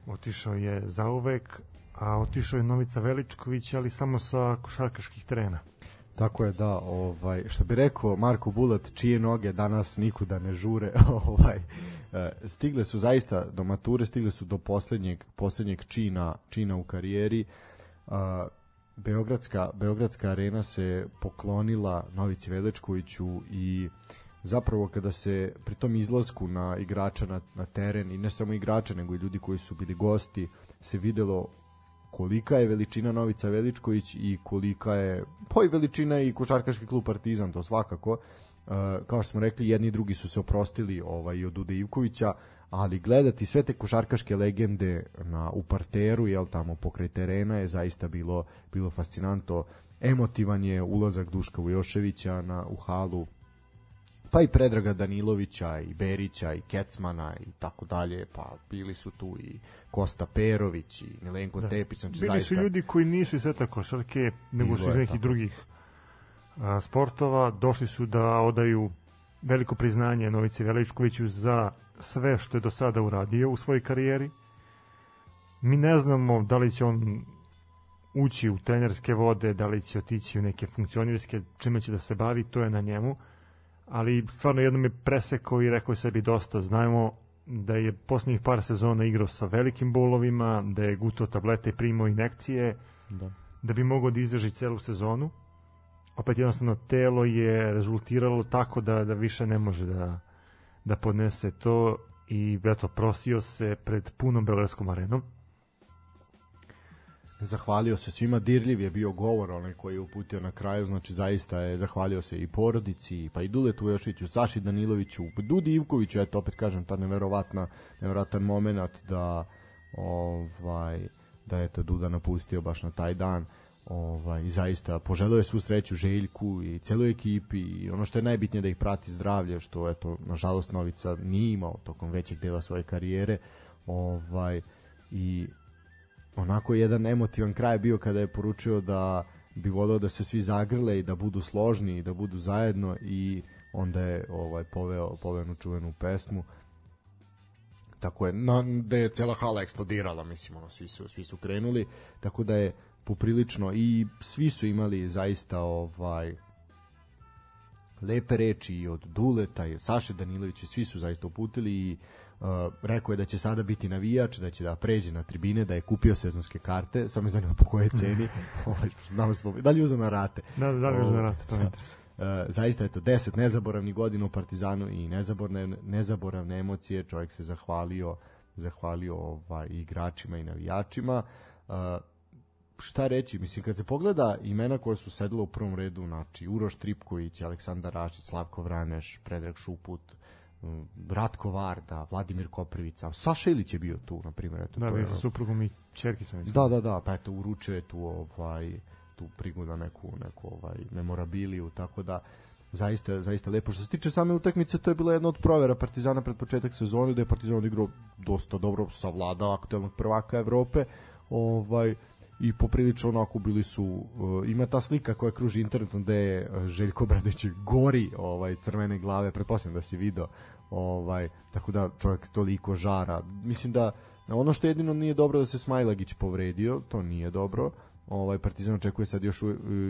Otišao je zauvek, a otišao je Novica Veličković, ali samo sa košarkaških terena. Tako je, da, ovaj, što bi rekao Marko Bulat, čije noge danas nikuda ne žure, ovaj, e, stigle su zaista do mature, stigle su do poslednjeg, poslednjeg čina, čina u karijeri. Beogradska, Beogradska arena se poklonila Novici Velečkoviću i zapravo kada se pri tom izlasku na igrača na, na teren i ne samo igrača nego i ljudi koji su bili gosti se videlo kolika je veličina Novica Veličković i kolika je pa i veličina i košarkaški klub Partizan to svakako. Uh, kao što smo rekli jedni i drugi su se oprostili ovaj od Dude Ivkovića ali gledati sve te košarkaške legende na u parteru jel tamo pokraj terena je zaista bilo bilo fascinantno. Emotivan je ulazak Duška Vujoševića na u halu pa i Predraga Danilovića i Berića i Kecmana i tako dalje, pa bili su tu i Kosta Perović i Milenko da. Tepić. Znači bili zaista... su ljudi koji nisu iz sveta košarke, nego su iz nekih tako. drugih a, sportova, došli su da odaju veliko priznanje Novici Veličkoviću za sve što je do sada uradio u svojoj karijeri. Mi ne znamo da li će on ući u trenerske vode, da li će otići u neke funkcionirske, čime će da se bavi, to je na njemu ali stvarno jednom je presekao i rekao je sebi dosta. Znajmo da je posljednjih par sezona igrao sa velikim bolovima, da je gutao tablete i primao inekcije, da, da bi mogao da izdrži celu sezonu. Opet jednostavno telo je rezultiralo tako da, da više ne može da, da podnese to i eto, prosio se pred punom Beogradskom arenom zahvalio se svima, dirljiv je bio govor onaj koji je uputio na kraju, znači zaista je zahvalio se i porodici, pa i Duletu Jošiću, Saši Daniloviću, Dudi Ivkoviću, eto opet kažem, ta neverovatna, neverovatan moment da ovaj da je to Duda napustio baš na taj dan. Ovaj, zaista poželio je svu sreću Željku i celoj ekipi i ono što je najbitnije da ih prati zdravlje što eto nažalost Novica nije imao tokom većeg dela svoje karijere. Ovaj i onako jedan emotivan kraj bio kada je poručio da bi voleo da se svi zagrle i da budu složni i da budu zajedno i onda je ovaj poveo povenu čuvenu pesmu. Tako je na, da je cela hala eksplodirala mislim ono svi su svi su krenuli tako da je poprilično i svi su imali zaista ovaj lepe reči i od Duleta i od Saše Danilovića svi su zaista uputili i rekao je da će sada biti navijač, da će da pređe na tribine, da je kupio sezonske karte, samo me zanima po koje ceni. Ovaj, znamo smo, da li uzeo na rate? Da, da, li uzeo na rate, to mi interesuje. Uh, zaista je to 10 nezaboravnih godina u Partizanu i nezaboravne, nezaboravne emocije, čovjek se zahvalio zahvalio ovaj, igračima i navijačima. Uh, šta reći, mislim kad se pogleda imena koja su sedela u prvom redu, znači Uroš Tripković, Aleksandar Rašić, Slavko Vraneš, Predrag Šuput, Ratko Varda, Vladimir Koprivica, Saša Ilić je bio tu, na primjer. Eto, da, je, sa suprugom i čerki sam Da, da, da, pa eto, uručio je tu, ovaj, tu prigoda neku, neku ovaj, memorabiliju, tako da zaista, zaista lepo. Što se tiče same utakmice, to je bila jedna od provera Partizana pred početak sezone, da je Partizan igrao dosta dobro, savladao aktualnog prvaka Evrope, ovaj, i poprilično onako bili su uh, ima ta slika koja kruži internetom gde je uh, Željko Bradović gori ovaj crvene glave pretpostavljam da si video ovaj tako da čovjek toliko žara. Mislim da ono što jedino nije dobro da se Smajlagić povredio to nije dobro. Ovaj Partizan očekuje sad još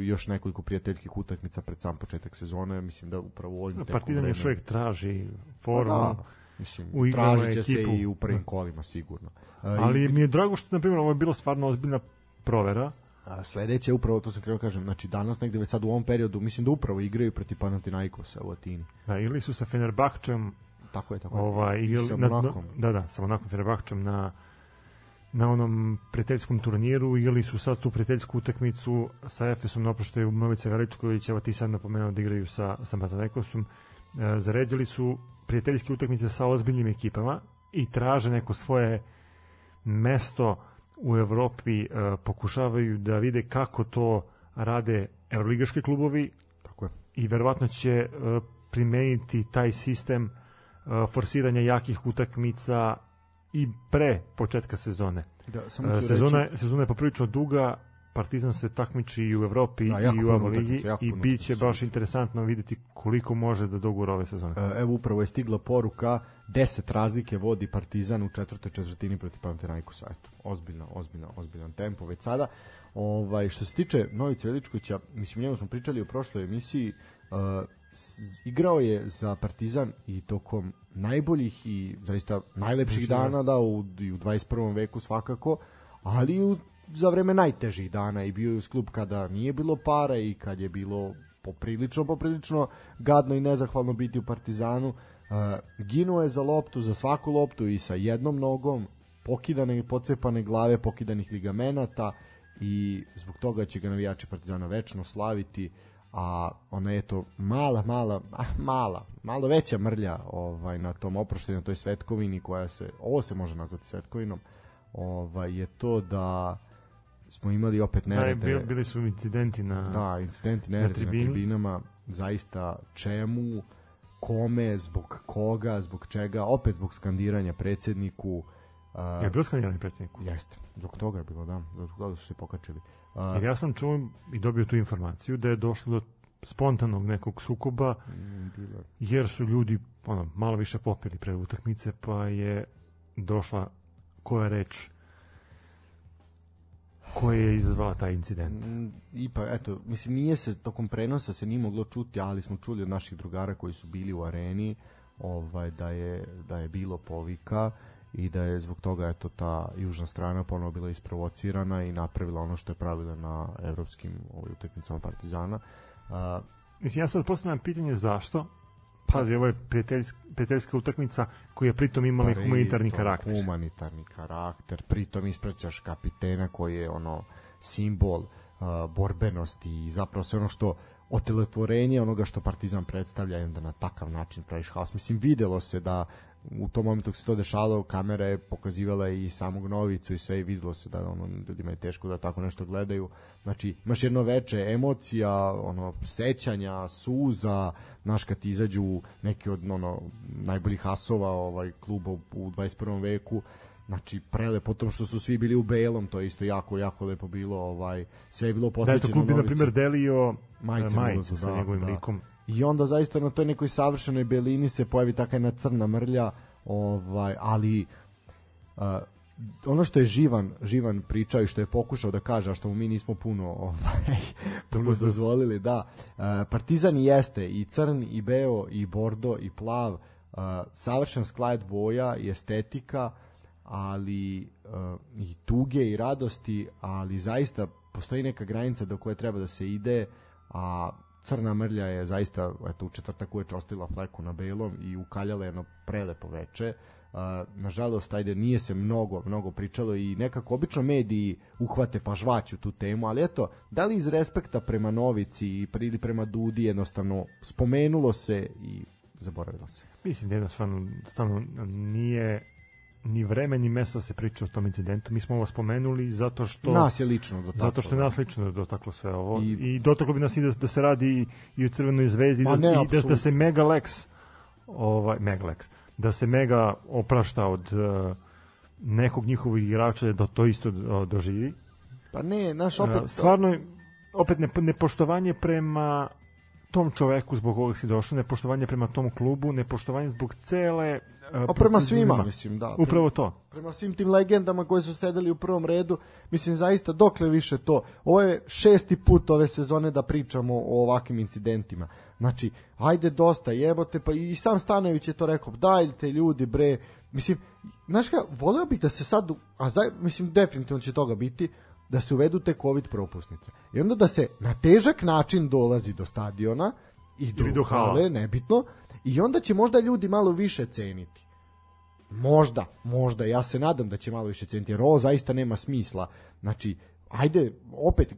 još nekoliko prijateljskih utakmica pred sam početak sezone. Mislim da upravo ovim Partizan još uvek traži formu pa da, mislim traži će se i u prvim kolima sigurno. Ali I, mi je drago što na primjer ovo je bilo stvarno ozbiljna provera. A sledeće upravo to sam krenuo kažem, znači danas negde već sad u ovom periodu mislim da upravo igraju protiv Panathinaikosa u Atini. Da, ili su sa Fenerbahčem tako je, tako je. Ovaj, ili, sa Monakom. Da, da, sa Monakom Fenerbahčem na na onom prijateljskom turniru ili su sad tu prijateljsku utakmicu sa Efesom na oproštaju Novice Veličković, evo ti sad napomenuo da igraju sa, sa Panathinaikosom, e, zaređali su prijateljske utakmice sa ozbiljnim ekipama i traže neko svoje mesto u Evropi uh, pokušavaju da vide kako to rade evroligaški klubovi Tako je. i verovatno će uh, primeniti taj sistem uh, forsiranja jakih utakmica i pre početka sezone. Da, samo uh, sezona, reći... sezona je poprilično duga, Partizan se takmiči i u Evropi da, i u Evroligi i bit će baš interesantno videti koliko može da dogura ove sezone. E, evo upravo je stigla poruka 10 razlike vodi Partizan u četvrtoj četvrtini protiv Panathinaikosa. Eto, ozbiljno, ozbiljno, ozbiljan tempo već sada. Ovaj što se tiče Novice Veličkovića, mislim njemu smo pričali u prošloj emisiji, uh, igrao je za Partizan i tokom najboljih i zaista najlepših da. dana da u, i u 21. veku svakako, ali u, za vreme najtežih dana i bio je uz klub kada nije bilo para i kad je bilo poprilično, poprilično gadno i nezahvalno biti u Partizanu. Uh, ginuo je za loptu, za svaku loptu i sa jednom nogom, pokidane i pocepane glave, pokidanih ligamenata i zbog toga će ga navijači Partizana večno slaviti a ona je to mala, mala, mala, malo veća mrlja ovaj, na tom oproštaju, na toj svetkovini koja se, ovo se može nazvati svetkovinom, ovaj, je to da smo imali opet nerede. Da, bili su incidenti na Da, incidenti nerede na, tribini. na tribinama, zaista čemu, kome, zbog koga, zbog čega, opet zbog skandiranja predsedniku. Uh, je bilo skandiranje predsedniku? Jeste, zbog toga je bilo, da, zbog toga su se pokačili. Uh, Jer ja sam čuo i dobio tu informaciju da je došlo do spontanog nekog sukoba mm, bilo. jer su ljudi ono, malo više popili pre utakmice pa je došla koja reč koja je izazvala taj incident. Mm, I pa, eto, mislim, nije se, tokom prenosa se nije moglo čuti, ali smo čuli od naših drugara koji su bili u areni, ovaj, da, je, da je bilo povika i da je zbog toga eto ta južna strana ponovo bila isprovocirana i napravila ono što je pravila na evropskim ovaj, utakmicama Partizana. Uh, Mislim, ja sad postavljam pitanje zašto, Pazi, ovo je prijateljska, prijateljska utakmica koja je pritom imala pa, humanitarni karakter. Humanitarni karakter, pritom ispraćaš kapitena koji je ono simbol uh, borbenosti i zapravo sve ono što otelotvorenje onoga što Partizan predstavlja i onda na takav način praviš haos. Mislim, videlo se da u tom momentu se to dešavalo, kamera je pokazivala i samog Novicu i sve i videlo se da ono, ljudima je teško da tako nešto gledaju. Znači, imaš jedno veče emocija, ono, sećanja, suza, znaš kad ti izađu neki od ono, najboljih asova ovaj, kluba u, u 21. veku, znači prelepo to što su svi bili u belom to je isto jako jako lepo bilo ovaj sve je bilo posvećeno da to klub na primer delio majice, majice sa da, njegovim da. likom i onda zaista na toj nekoj savršenoj belini se pojavi takva jedna crna mrlja ovaj ali uh, ono što je Živan Živan pričao i što je pokušao da kaže a što mu mi nismo puno ovaj puno dozvolili da Partizan jeste i crn i beo i bordo i plav savršen sklad boja i estetika ali i tuge i radosti ali zaista postoji neka granica do koje treba da se ide a crna mrlja je zaista eto, u četvrtak uveče ostila fleku na belom i ukaljala jedno prelepo veče. Uh, nažalost, ajde, nije se mnogo, mnogo pričalo i nekako obično mediji uhvate pa žvaću tu temu, ali eto, da li iz respekta prema Novici ili prema Dudi jednostavno spomenulo se i zaboravilo se? Mislim da jednostavno stvarno nije ni vreme ni mesto da se priča o tom incidentu. Mi smo ovo spomenuli zato što nas je lično dotaklo. Zato što je nas lično dotaklo sve ovo i, i dotaklo bi nas i da, da se radi i, u Crvenoj zvezdi da, ne, i da, da se Mega Lex ovaj Mega Lex da se Mega oprašta od uh, nekog njihovog igrača da to isto doživi. Pa ne, naš opet uh, stvarno opet ne, nepoštovanje prema tom čoveku zbog kojeg si došao, nepoštovanje prema tom klubu, nepoštovanje zbog cele A prema svima, mislim, da. Upravo to. Prema svim tim legendama koji su sedeli u prvom redu, mislim, zaista, dokle više to. Ovo je šesti put ove sezone da pričamo o ovakvim incidentima. Znači, ajde dosta, jebote, pa i sam Stanović je to rekao, dajte ljudi, bre, mislim, znaš ka, voleo bih da se sad, a za, mislim, definitivno će toga biti, da se uvedu te COVID propusnice. I onda da se na težak način dolazi do stadiona i do, do hale, nebitno, I onda će možda ljudi malo više ceniti. Možda, možda, ja se nadam da će malo više ceniti, jer ovo zaista nema smisla. Znači, ajde, opet,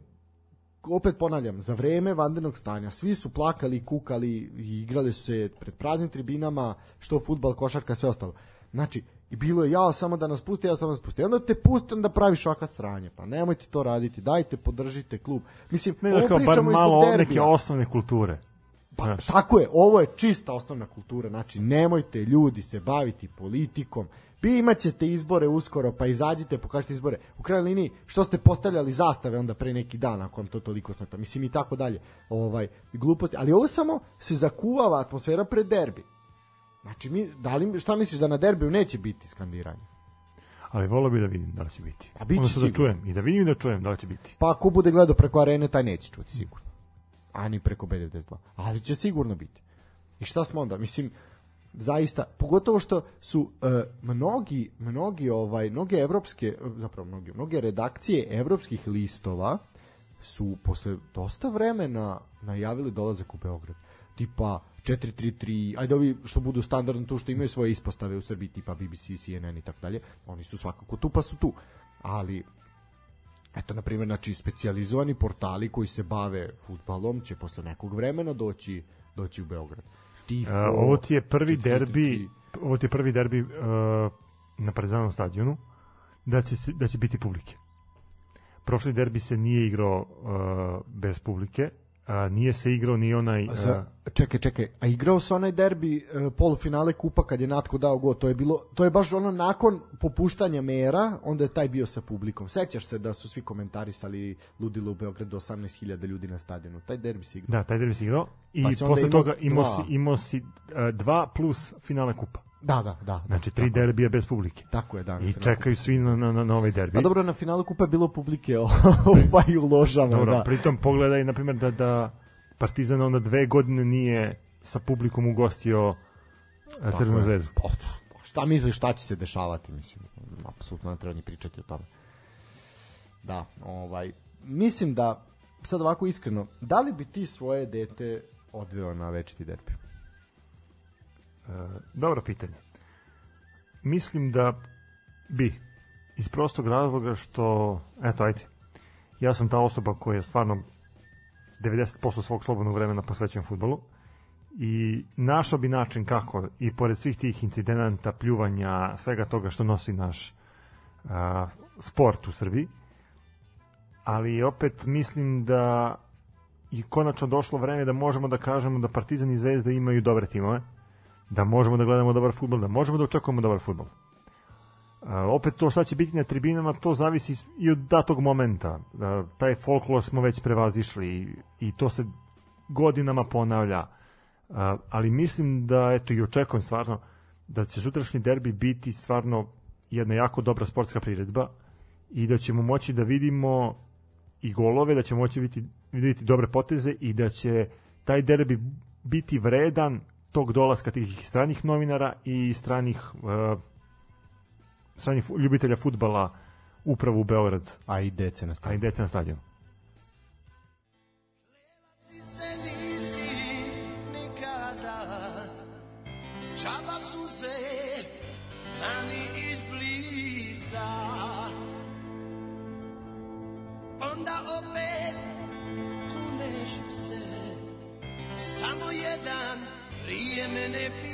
opet ponavljam, za vreme vandenog stanja svi su plakali, kukali i igrali su se pred praznim tribinama, što futbal, košarka, sve ostalo. Znači, i bilo je ja samo da nas pusti, ja samo da nas pusti. onda te pustim da praviš ovakva sranje. Pa nemojte to raditi, dajte, podržite klub. Mislim, ne, ovo kao, bar malo neke osnovne kulture. Pa Znaš. tako je, ovo je čista osnovna kultura, znači nemojte ljudi se baviti politikom, Vi imaćete izbore uskoro, pa izađite, pokažite izbore. U krajnjoj liniji, što ste postavljali zastave onda pre neki dan, ako vam to toliko smeta. Mislim i tako dalje. Ovaj, gluposti. Ali ovo samo se zakuvava atmosfera pred derbi. Znači, mi, da li, šta misliš da na derbiju neće biti skandiranje? ali volio bih da vidim da li će biti. A biće da čujem i da vidim i da čujem da li će biti. Pa ako bude gledao preko arene, taj neće čuti sigurno. A ni preko B92. Ali će sigurno biti. I šta smo onda? Mislim, zaista, pogotovo što su uh, mnogi, mnogi, ovaj, mnoge evropske, zapravo mnogi, mnoge redakcije evropskih listova su posle dosta vremena najavili dolazak u Beograd. Tipa 433, ajde ovi što budu standardno tu što imaju svoje ispostave u Srbiji tipa BBC, CNN i tako dalje, oni su svakako tu pa su tu. Ali eto na primjer znači specijalizovani portali koji se bave fudbalom će posle nekog vremena doći doći u Beograd. Tifo, uh, ovo ti je prvi derbi, ovo ti je prvi derbi uh, na Partizanovom stadionu da će da će biti publike. Prošli derbi se nije igrao uh, bez publike, a, nije se igrao ni onaj... A za, čekaj, čekaj, a igrao se onaj derbi e, polufinale kupa kad je Natko dao go, to je bilo, to je baš ono nakon popuštanja mera, onda je taj bio sa publikom. Sećaš se da su svi komentarisali ludilo u Beogradu 18.000 ljudi na stadionu. Taj derbi se igrao. Da, taj derbi se igrao i pa posle toga imao si, imao si uh, dva plus finale kupa. Da, da, da. da znači tri tako. derbija bez publike. Tako je, da. I čekaju svi na, na, na ovaj derbi. A dobro, na finalu kupa je bilo publike pa i u ložama. Dobro, da. pritom pogledaj, na primjer, da, da Partizan onda dve godine nije sa publikom ugostio e, Crvenu zvezdu. Pa, šta misliš šta će se dešavati, mislim. Apsolutno ne treba ni pričati o tome. Da, ovaj, mislim da, sad ovako iskreno, da li bi ti svoje dete odveo na večiti derbi? E, dobro pitanje. Mislim da bi. Iz prostog razloga što, eto, ajde, ja sam ta osoba koja je stvarno 90% svog slobodnog vremena posvećen futbolu i našao bi način kako i pored svih tih incidenata, pljuvanja, svega toga što nosi naš a, sport u Srbiji, ali opet mislim da i konačno došlo vreme da možemo da kažemo da Partizan i Zvezda imaju dobre timove, da možemo da gledamo dobar futbol, da možemo da očekujemo dobar futbol. Uh, opet to šta će biti na tribinama, to zavisi i od datog momenta. Uh, taj folklor smo već prevazišli i, i to se godinama ponavlja. Uh, ali mislim da, eto, i očekujem stvarno da će sutrašnji derbi biti stvarno jedna jako dobra sportska priredba i da ćemo moći da vidimo i golove, da ćemo moći vidjeti, vidjeti dobre poteze i da će taj derbi biti vredan tog dolaska tih stranih novinara i stranih uh, stranih ljubitelja futbala upravo u Beograd. A i dece na stadionu. A i dece na stadionu. Prije mene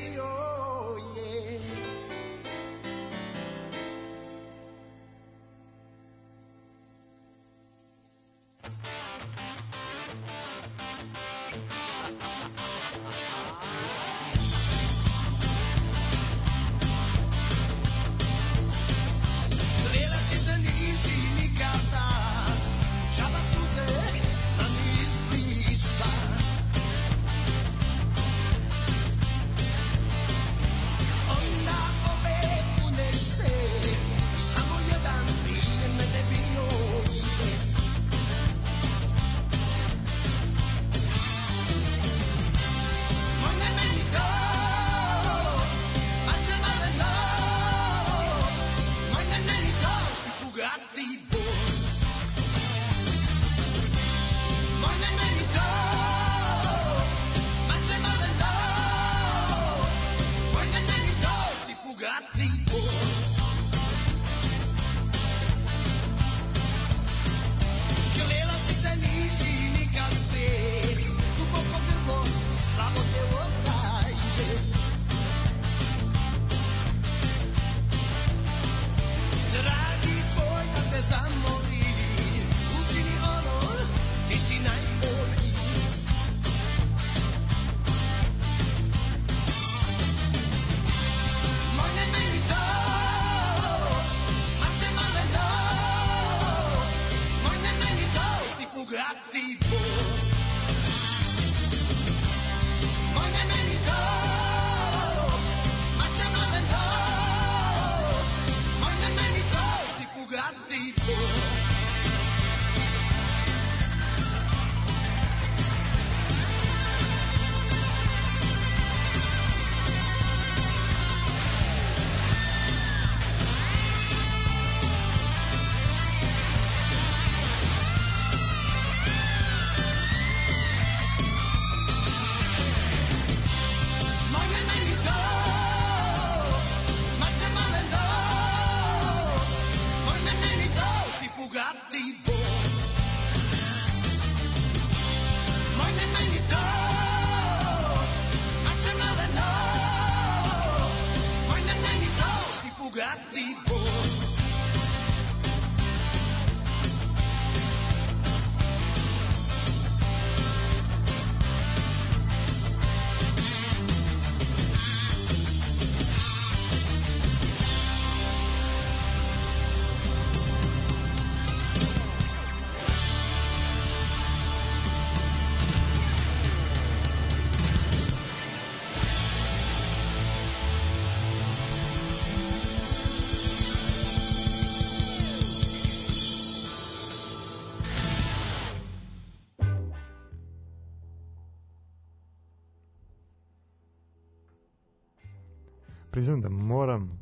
priznam da moram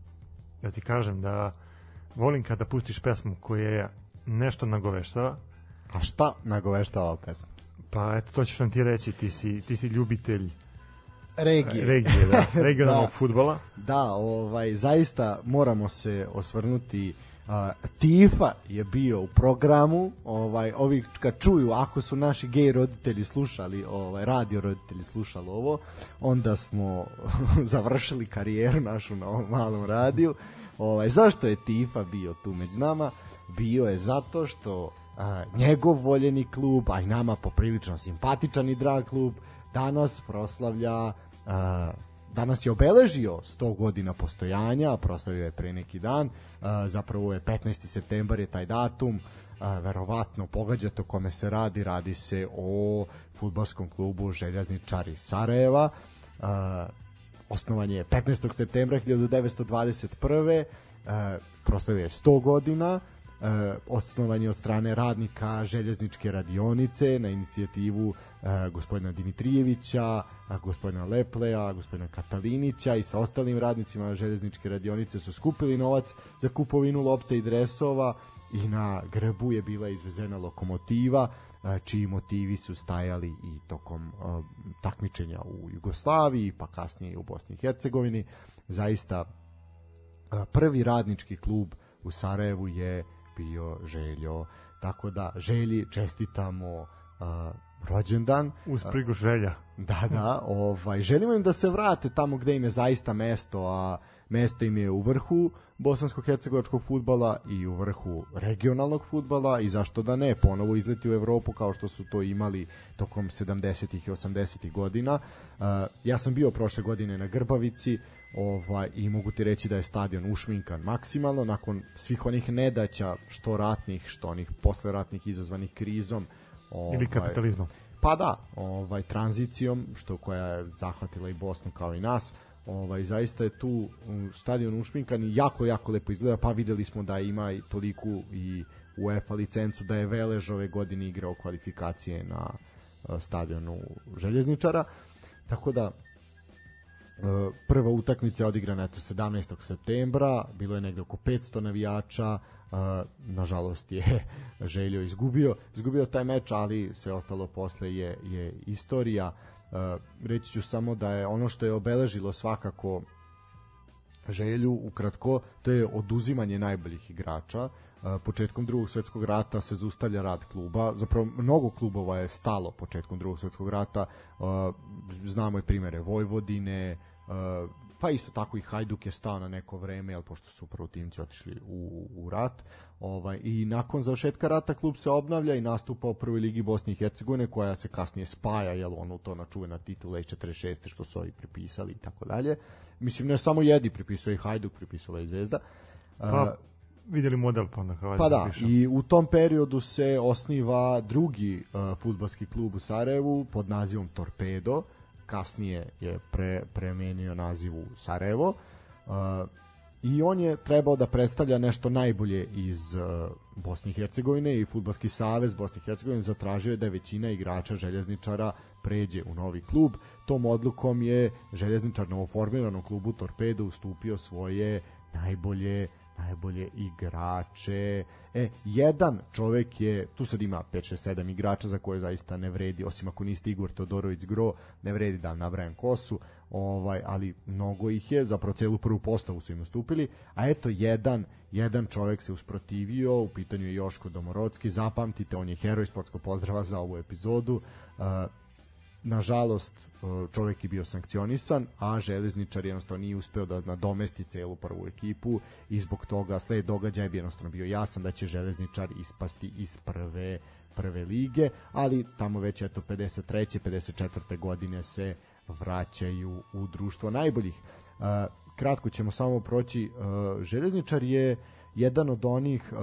da ti kažem da volim kada pustiš pesmu koja je nešto nagoveštava. A šta nagoveštava pesma? Pa eto, to ćeš nam ti reći, ti si, ti si ljubitelj regije. Regije, da, regionalnog da, futbola. Da, ovaj, zaista moramo se osvrnuti Uh, Tifa je bio u programu, ovaj ovi kad čuju ako su naši gej roditelji slušali, ovaj radio roditelji slušali ovo, onda smo završili karijeru našu na ovom malom radiju. Ovaj zašto je Tifa bio tu među nama? Bio je zato što a, njegov voljeni klub, a i nama poprilično simpatičan i drag klub, danas proslavlja a, danas je obeležio 100 godina postojanja, proslavio je pre neki dan, zapravo je 15. septembar je taj datum, verovatno pogađate o kome se radi, radi se o futbolskom klubu Željazničari Sarajeva, osnovan je 15. septembra 1921. proslavio je 100 godina, osnovan je od strane radnika željezničke radionice na inicijativu e, gospodina Dimitrijevića, gospodina Lepleja, gospodina Katalinića i sa ostalim radnicima željezničke radionice su skupili novac za kupovinu lopte i dresova i na grbu je bila izvezena lokomotiva e, čiji motivi su stajali i tokom e, takmičenja u Jugoslaviji pa kasnije i u Bosni i Hercegovini. Zaista e, prvi radnički klub u Sarajevu je bio Željo. Tako da Želji čestitamo uh, rođendan. Uz prigu želja. Da, da, ovaj, želimo im da se vrate tamo gde im je zaista mesto, a mesto im je u vrhu bosansko-hercegovačkog futbala i u vrhu regionalnog futbala i zašto da ne, ponovo izleti u Evropu kao što su to imali tokom 70. i 80. godina. Uh, ja sam bio prošle godine na Grbavici, ovaj, i mogu ti reći da je stadion ušminkan maksimalno nakon svih onih nedaća što ratnih, što onih posleratnih izazvanih krizom ovaj, ili kapitalizmom. Pa da, ovaj tranzicijom što koja je zahvatila i Bosnu kao i nas. Ovaj zaista je tu stadion ušminkan i jako jako lepo izgleda, pa videli smo da ima i toliku i UEFA licencu da je Velež ove godine igrao kvalifikacije na eh, stadionu Željezničara. Tako da prva utakmica je odigrana eto 17. septembra, bilo je negde oko 500 navijača, uh, nažalost je Željo izgubio, izgubio taj meč, ali sve ostalo posle je, je istorija. Uh, reći ću samo da je ono što je obeležilo svakako Želju ukratko, to je oduzimanje najboljih igrača. Početkom drugog svetskog rata se zustavlja rad kluba. Zapravo mnogo klubova je stalo početkom drugog svetskog rata. Znamo i primere Vojvodine, pa isto tako i Hajduk je stao na neko vreme, jel, pošto su protivnici otišli u, u rat. Ovaj, I nakon završetka rata klub se obnavlja i nastupa u prvoj ligi Bosne i Hercegovine, koja se kasnije spaja, jel, ono to na čuvena titula iz 46. što su ovi pripisali i tako dalje. Mislim, ne samo jedi pripisao i Hajduk, pripisala i Zvezda. Pa, videli model pa onda kao Pa da, pišem. i u tom periodu se osniva drugi uh, futbalski klub u Sarajevu pod nazivom Torpedo, kasnije je pre, premenio naziv u Sarajevo. Uh, i on je trebao da predstavlja nešto najbolje iz uh, Bosne i Hercegovine i Futbalski savez Bosne i Hercegovine zatražio je da većina igrača željezničara pređe u novi klub. Tom odlukom je željezničar novoformiranom klubu Torpedo ustupio svoje najbolje najbolje igrače. E, jedan čovek je, tu sad ima 5, 6, 7 igrača za koje zaista ne vredi, osim ako niste Igor Todorović Gro, ne vredi da nabrajam kosu, ovaj, ali mnogo ih je, zapravo celu prvu postavu su im ustupili, a eto jedan, jedan čovek se usprotivio, u pitanju je Joško Domorodski, zapamtite, on je heroj sportskog pozdrava za ovu epizodu, uh, nažalost e, čovjek je bio sankcionisan, a železničar jednostavno nije uspeo da nadomesti celu prvu ekipu i zbog toga sled događaja bi jednostavno bio jasan da će železničar ispasti iz prve prve lige, ali tamo već eto 53. 54. godine se vraćaju u društvo najboljih. Uh, kratko ćemo samo proći. Uh, železničar je jedan od onih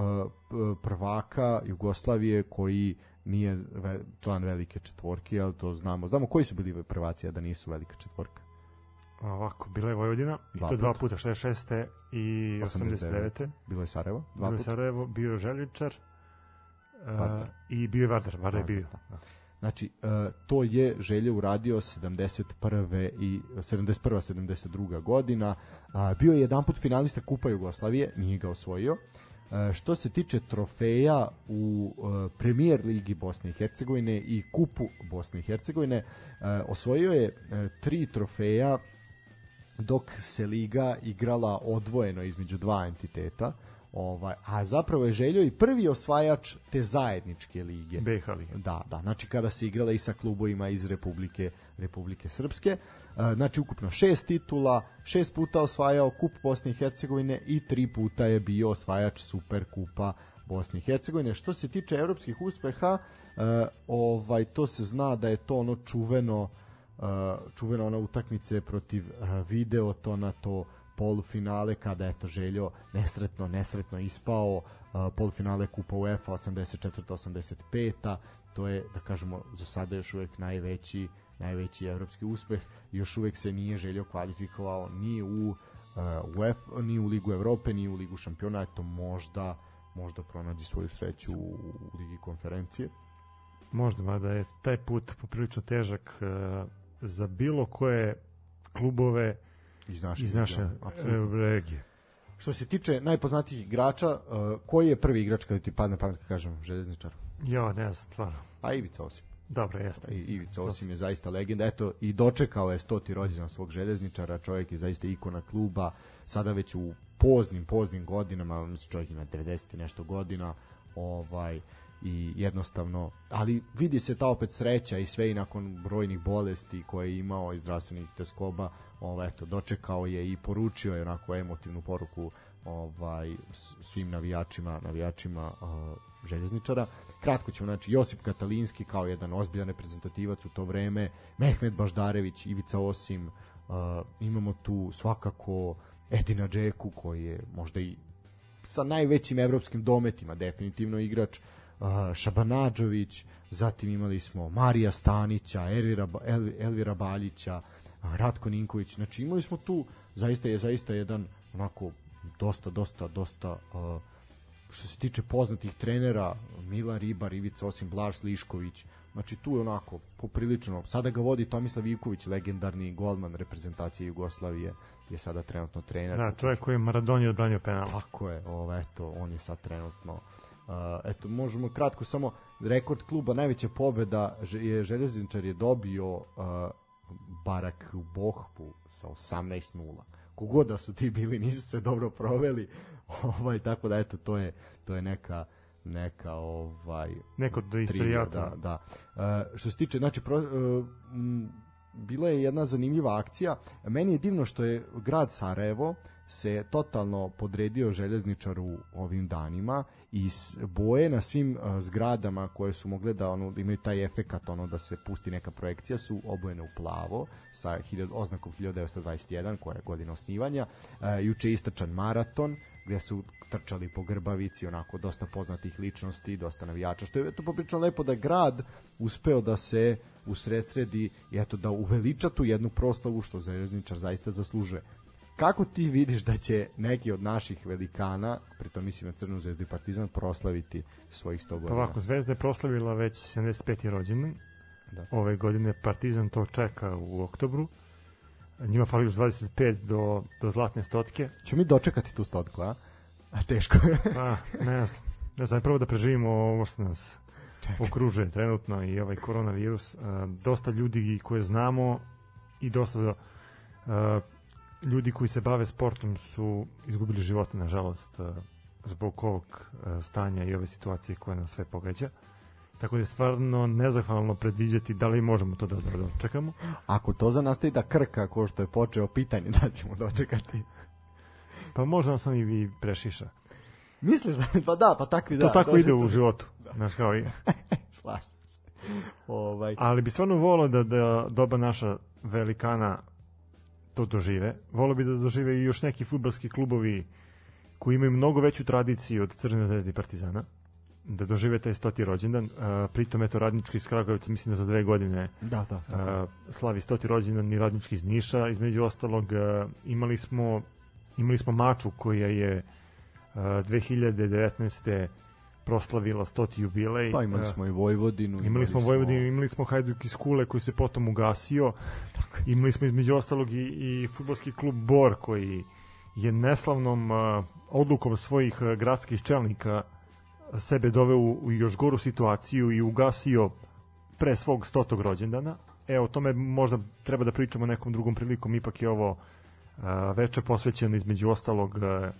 prvaka Jugoslavije koji nije ve, član velike četvorke, ali to znamo. Znamo koji su bili prvaci, a da nisu velika četvorka. Ovako, bila je Vojvodina, dva i to dva puta, 66. i 89. 89. Bilo je Sarajevo, dva bilo je Sarajevo, bio je Željičar uh, i bio je Vardar, Vardar je bio. Da. Znači, uh, to je Želje uradio 71. i 71. 72. godina. Uh, bio je jedan put finalista Kupa Jugoslavije, nije ga osvojio. Što se tiče trofeja u uh, Premier ligi Bosne i Hercegovine i Kupu Bosne i Hercegovine, uh, osvojio je tri trofeja dok se liga igrala odvojeno između dva entiteta. Ovaj, a zapravo je Željo i prvi osvajač te zajedničke lige. BiH lige. Da, da, znači kada se igrala i sa klubovima iz Republike Republike Srpske. E, znači ukupno šest titula, šest puta osvajao kup Bosne i Hercegovine i tri puta je bio osvajač Super kupa Bosne i Hercegovine. Što se tiče evropskih uspeha, e, ovaj to se zna da je to ono čuveno uh, čuvena ona utakmice protiv Videotona, to polufinale kada je to Željo nesretno, nesretno ispao uh, polufinale Kupa UEFA 84-85 to je, da kažemo, za sada još uvek najveći najveći evropski uspeh. Još uvek se nije Željo kvalifikovao ni u uh, UEFA, ni u Ligu Evrope, ni u Ligu šampiona, eto možda možda pronađi svoju sreću u, u Ligi konferencije. Možda, mada je taj put poprilično težak uh, za bilo koje klubove iz naše, iz naše regije. Što se tiče najpoznatijih igrača, uh, koji je prvi igrač kada ti padne pamet, kažem, železničar? Ja, ne znam, stvarno. A Ivica Osim. Dobro, jeste. I, Ivica Osim je zaista legenda. Eto, i dočekao je stoti rođendan svog železničara, čovjek je zaista ikona kluba, sada već u poznim, poznim godinama, mislim čovjek ima 90 nešto godina, ovaj, i jednostavno, ali vidi se ta opet sreća i sve i nakon brojnih bolesti koje je imao i zdravstvenih teskoba, ovaj, eto, dočekao je i poručio je onako emotivnu poruku ovaj svim navijačima navijačima uh, željezničara. Kratko ćemo znači Josip Katalinski kao jedan ozbiljan reprezentativac u to vreme Mehmet Baždarević Ivica Osim uh, imamo tu svakako Edina Džeku koji je možda i sa najvećim evropskim dometima definitivno igrač uh, Šabanadžović zatim imali smo Marija Stanića Elvira, Elvira Baljića Ratko Ninković, znači imali smo tu zaista je zaista jedan onako dosta, dosta, dosta uh, što se tiče poznatih trenera Milan Ribar, Ivica Osim, Blaž Slišković znači tu je onako poprilično sada ga vodi Tomislav Ivković legendarni golman reprezentacije Jugoslavije je sada trenutno trener. Da, čovjek koji je Maradoni odbranio penal. Tako je, ovo, eto, on je sad trenutno eto, možemo kratko samo rekord kluba, najveća pobeda je Željezničar je dobio uh, Barak u Bohpu sa 18-0. Kogod da su ti bili, nisu se dobro proveli. ovaj tako da eto to je to je neka neka ovaj neko do istorijata. Da, da. Uh, što se tiče znači pro, uh, bila je jedna zanimljiva akcija. Meni je divno što je grad Sarajevo se totalno podredio željezničaru ovim danima i boje na svim uh, zgradama koje su mogle da ono da imaju taj efekat ono da se pusti neka projekcija su obojene u plavo sa 1000 oznakom 1921 koja je godina osnivanja. Uh, juče je istračan maraton gde su trčali po Grbavici, onako dosta poznatih ličnosti, dosta navijača, što je eto poprično lepo da grad uspeo da se usredsredi i eto da uveliča tu jednu proslavu što Železničar zaista zaslužuje. Kako ti vidiš da će neki od naših velikana, pritom mislim na Crnu zvezdu i Partizan, proslaviti svojih 100 godina? Ovako, Zvezda je proslavila već 75. rođendan. Da. Ove godine Partizan to čeka u oktobru. Njima fali još 25 do, do zlatne stotke. Ćemo mi dočekati tu stotku, a? A teško je. pa, ne znam. Ne znam, prvo da preživimo ovo što nas Čekaj. okružuje trenutno i ovaj koronavirus. Uh, dosta ljudi koje znamo i dosta uh, ljudi koji se bave sportom su izgubili živote, nažalost, uh, zbog ovog uh, stanja i ove situacije koje nas sve pogađa. Tako da je stvarno nezahvalno predviđati da li možemo to da dočekamo. Ako to za nastavi da krka, ko što je počeo pitanje da ćemo dočekati. Pa možda sam i prešiša. Misliš da? Pa da, pa takvi da. To tako ide u životu. Da. Znaš kao i... Slažem se. Ovaj. Ali bi stvarno volio da, da doba naša velikana to dožive. Volio bi da dožive i još neki futbalski klubovi koji imaju mnogo veću tradiciju od Crne zvezde i Partizana da dožive taj stoti rođendan. Uh, pritom, eto, radnički iz Kragujevca, mislim da za dve godine da, da, da. Uh, slavi stoti rođendan i radnički iz Niša. Između ostalog, uh, imali smo imali smo maču koja je uh, 2019 proslavila stoti jubilej. Pa imali smo i Vojvodinu. Imali, imali smo Vojvodinu, imali smo Hajduk iz Kule koji se potom ugasio. Tako. Imali smo između ostalog i, i futbolski klub Bor koji je neslavnom uh, odlukom svojih uh, gradskih čelnika sebe doveo u, u još goru situaciju i ugasio pre svog stotog rođendana. E, o tome možda treba da pričamo nekom drugom prilikom, ipak je ovo uh, veče posvećeno između ostalog uh,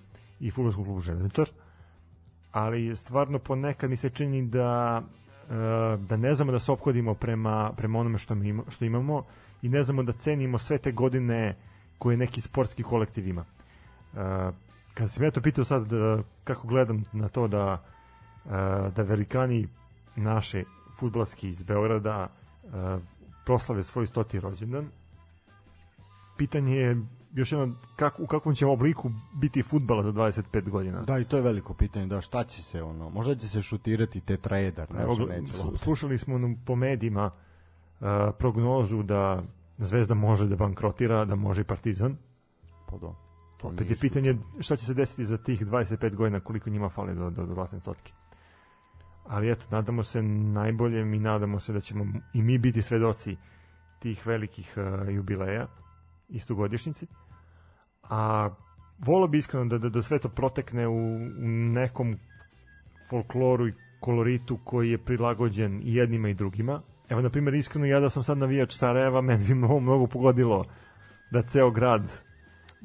i futbolskog klubu Železničar. Ali stvarno ponekad mi se čini da uh, da ne znamo da se ophodimo prema, prema onome što, mi ima, što imamo i ne znamo da cenimo sve te godine koje neki sportski kolektiv ima. Uh, kada se me to pitao sad da, kako gledam na to da da velikani naše futbalski iz Beograda proslave svoj stoti rođendan. Pitanje je još jedno, kak, u kakvom će obliku biti futbala za 25 godina. Da, i to je veliko pitanje, da šta će se ono, možda će se šutirati te trajedar, ne, Evo, neće Slušali smo po medijima uh, prognozu da Zvezda može da bankrotira, da može i Partizan. Pa da. Opet je pitanje šta će se desiti za tih 25 godina, koliko njima fali do, do, do vlasne stotke ali eto, nadamo se najboljem i nadamo se da ćemo i mi biti svedoci tih velikih uh, jubileja, istogodišnjici. A volo bi iskreno da, da, da sve to protekne u, u nekom folkloru i koloritu koji je prilagođen i jednima i drugima. Evo, na primjer, iskreno, ja da sam sad navijač Sarajeva, meni bi mnogo, mnogo pogodilo da ceo grad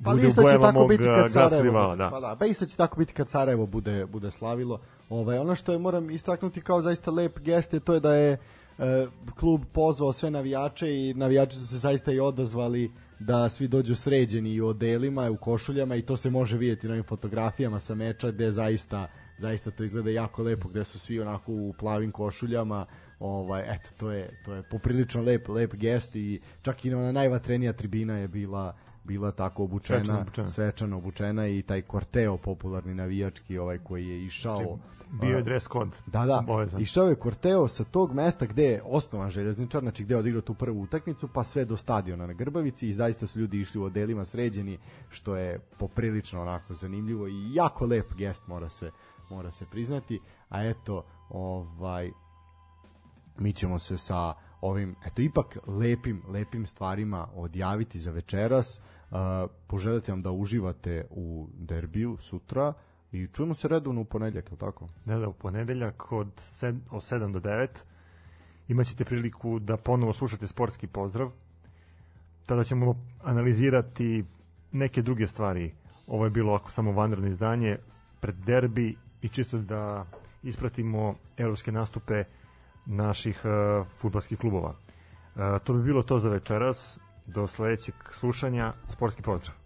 pa bude isto će tako biti kad Sarajevo, da. Pa da, pa isto će tako biti kad Sarajevo bude, bude slavilo. Ovaj, ono što je moram istaknuti kao zaista lep gest je to je da je e, klub pozvao sve navijače i navijači su se zaista i odazvali da svi dođu sređeni i u odelima, u košuljama i to se može vidjeti na ovim fotografijama sa meča gde zaista zaista to izgleda jako lepo gde su svi onako u plavim košuljama. Ovaj eto to je to je poprilično lep lep gest i čak i ona najvatrenija tribina je bila bila tako obučena, svečano obučena, svečano obučena i taj korteo popularni navijački ovaj koji je išao znači, bio je dress code. Da, da. Ovezan. Išao je korteo sa tog mesta gde je osnovan željezničar, znači gde je odigrao tu prvu utakmicu, pa sve do stadiona na Grbavici i zaista su ljudi išli u odelima sređeni, što je poprilično onako zanimljivo i jako lep gest mora se mora se priznati. A eto, ovaj mi ćemo se sa ovim, eto ipak lepim, lepim stvarima odjaviti za večeras. Poželjeti vam da uživate u derbiju sutra i čujemo se redovno u ponedeljak, je tako? Da, da, u ponedeljak od, sed, od 7 do 9 imaćete priliku da ponovo slušate sportski pozdrav. Tada ćemo analizirati neke druge stvari. Ovo je bilo ako samo vanredno izdanje pred derbi i čisto da ispratimo evropske nastupe naših uh, futbalskih klubova. Uh, to bi bilo to za večeras. Do sledećeg slušanja. Sportski pozdrav.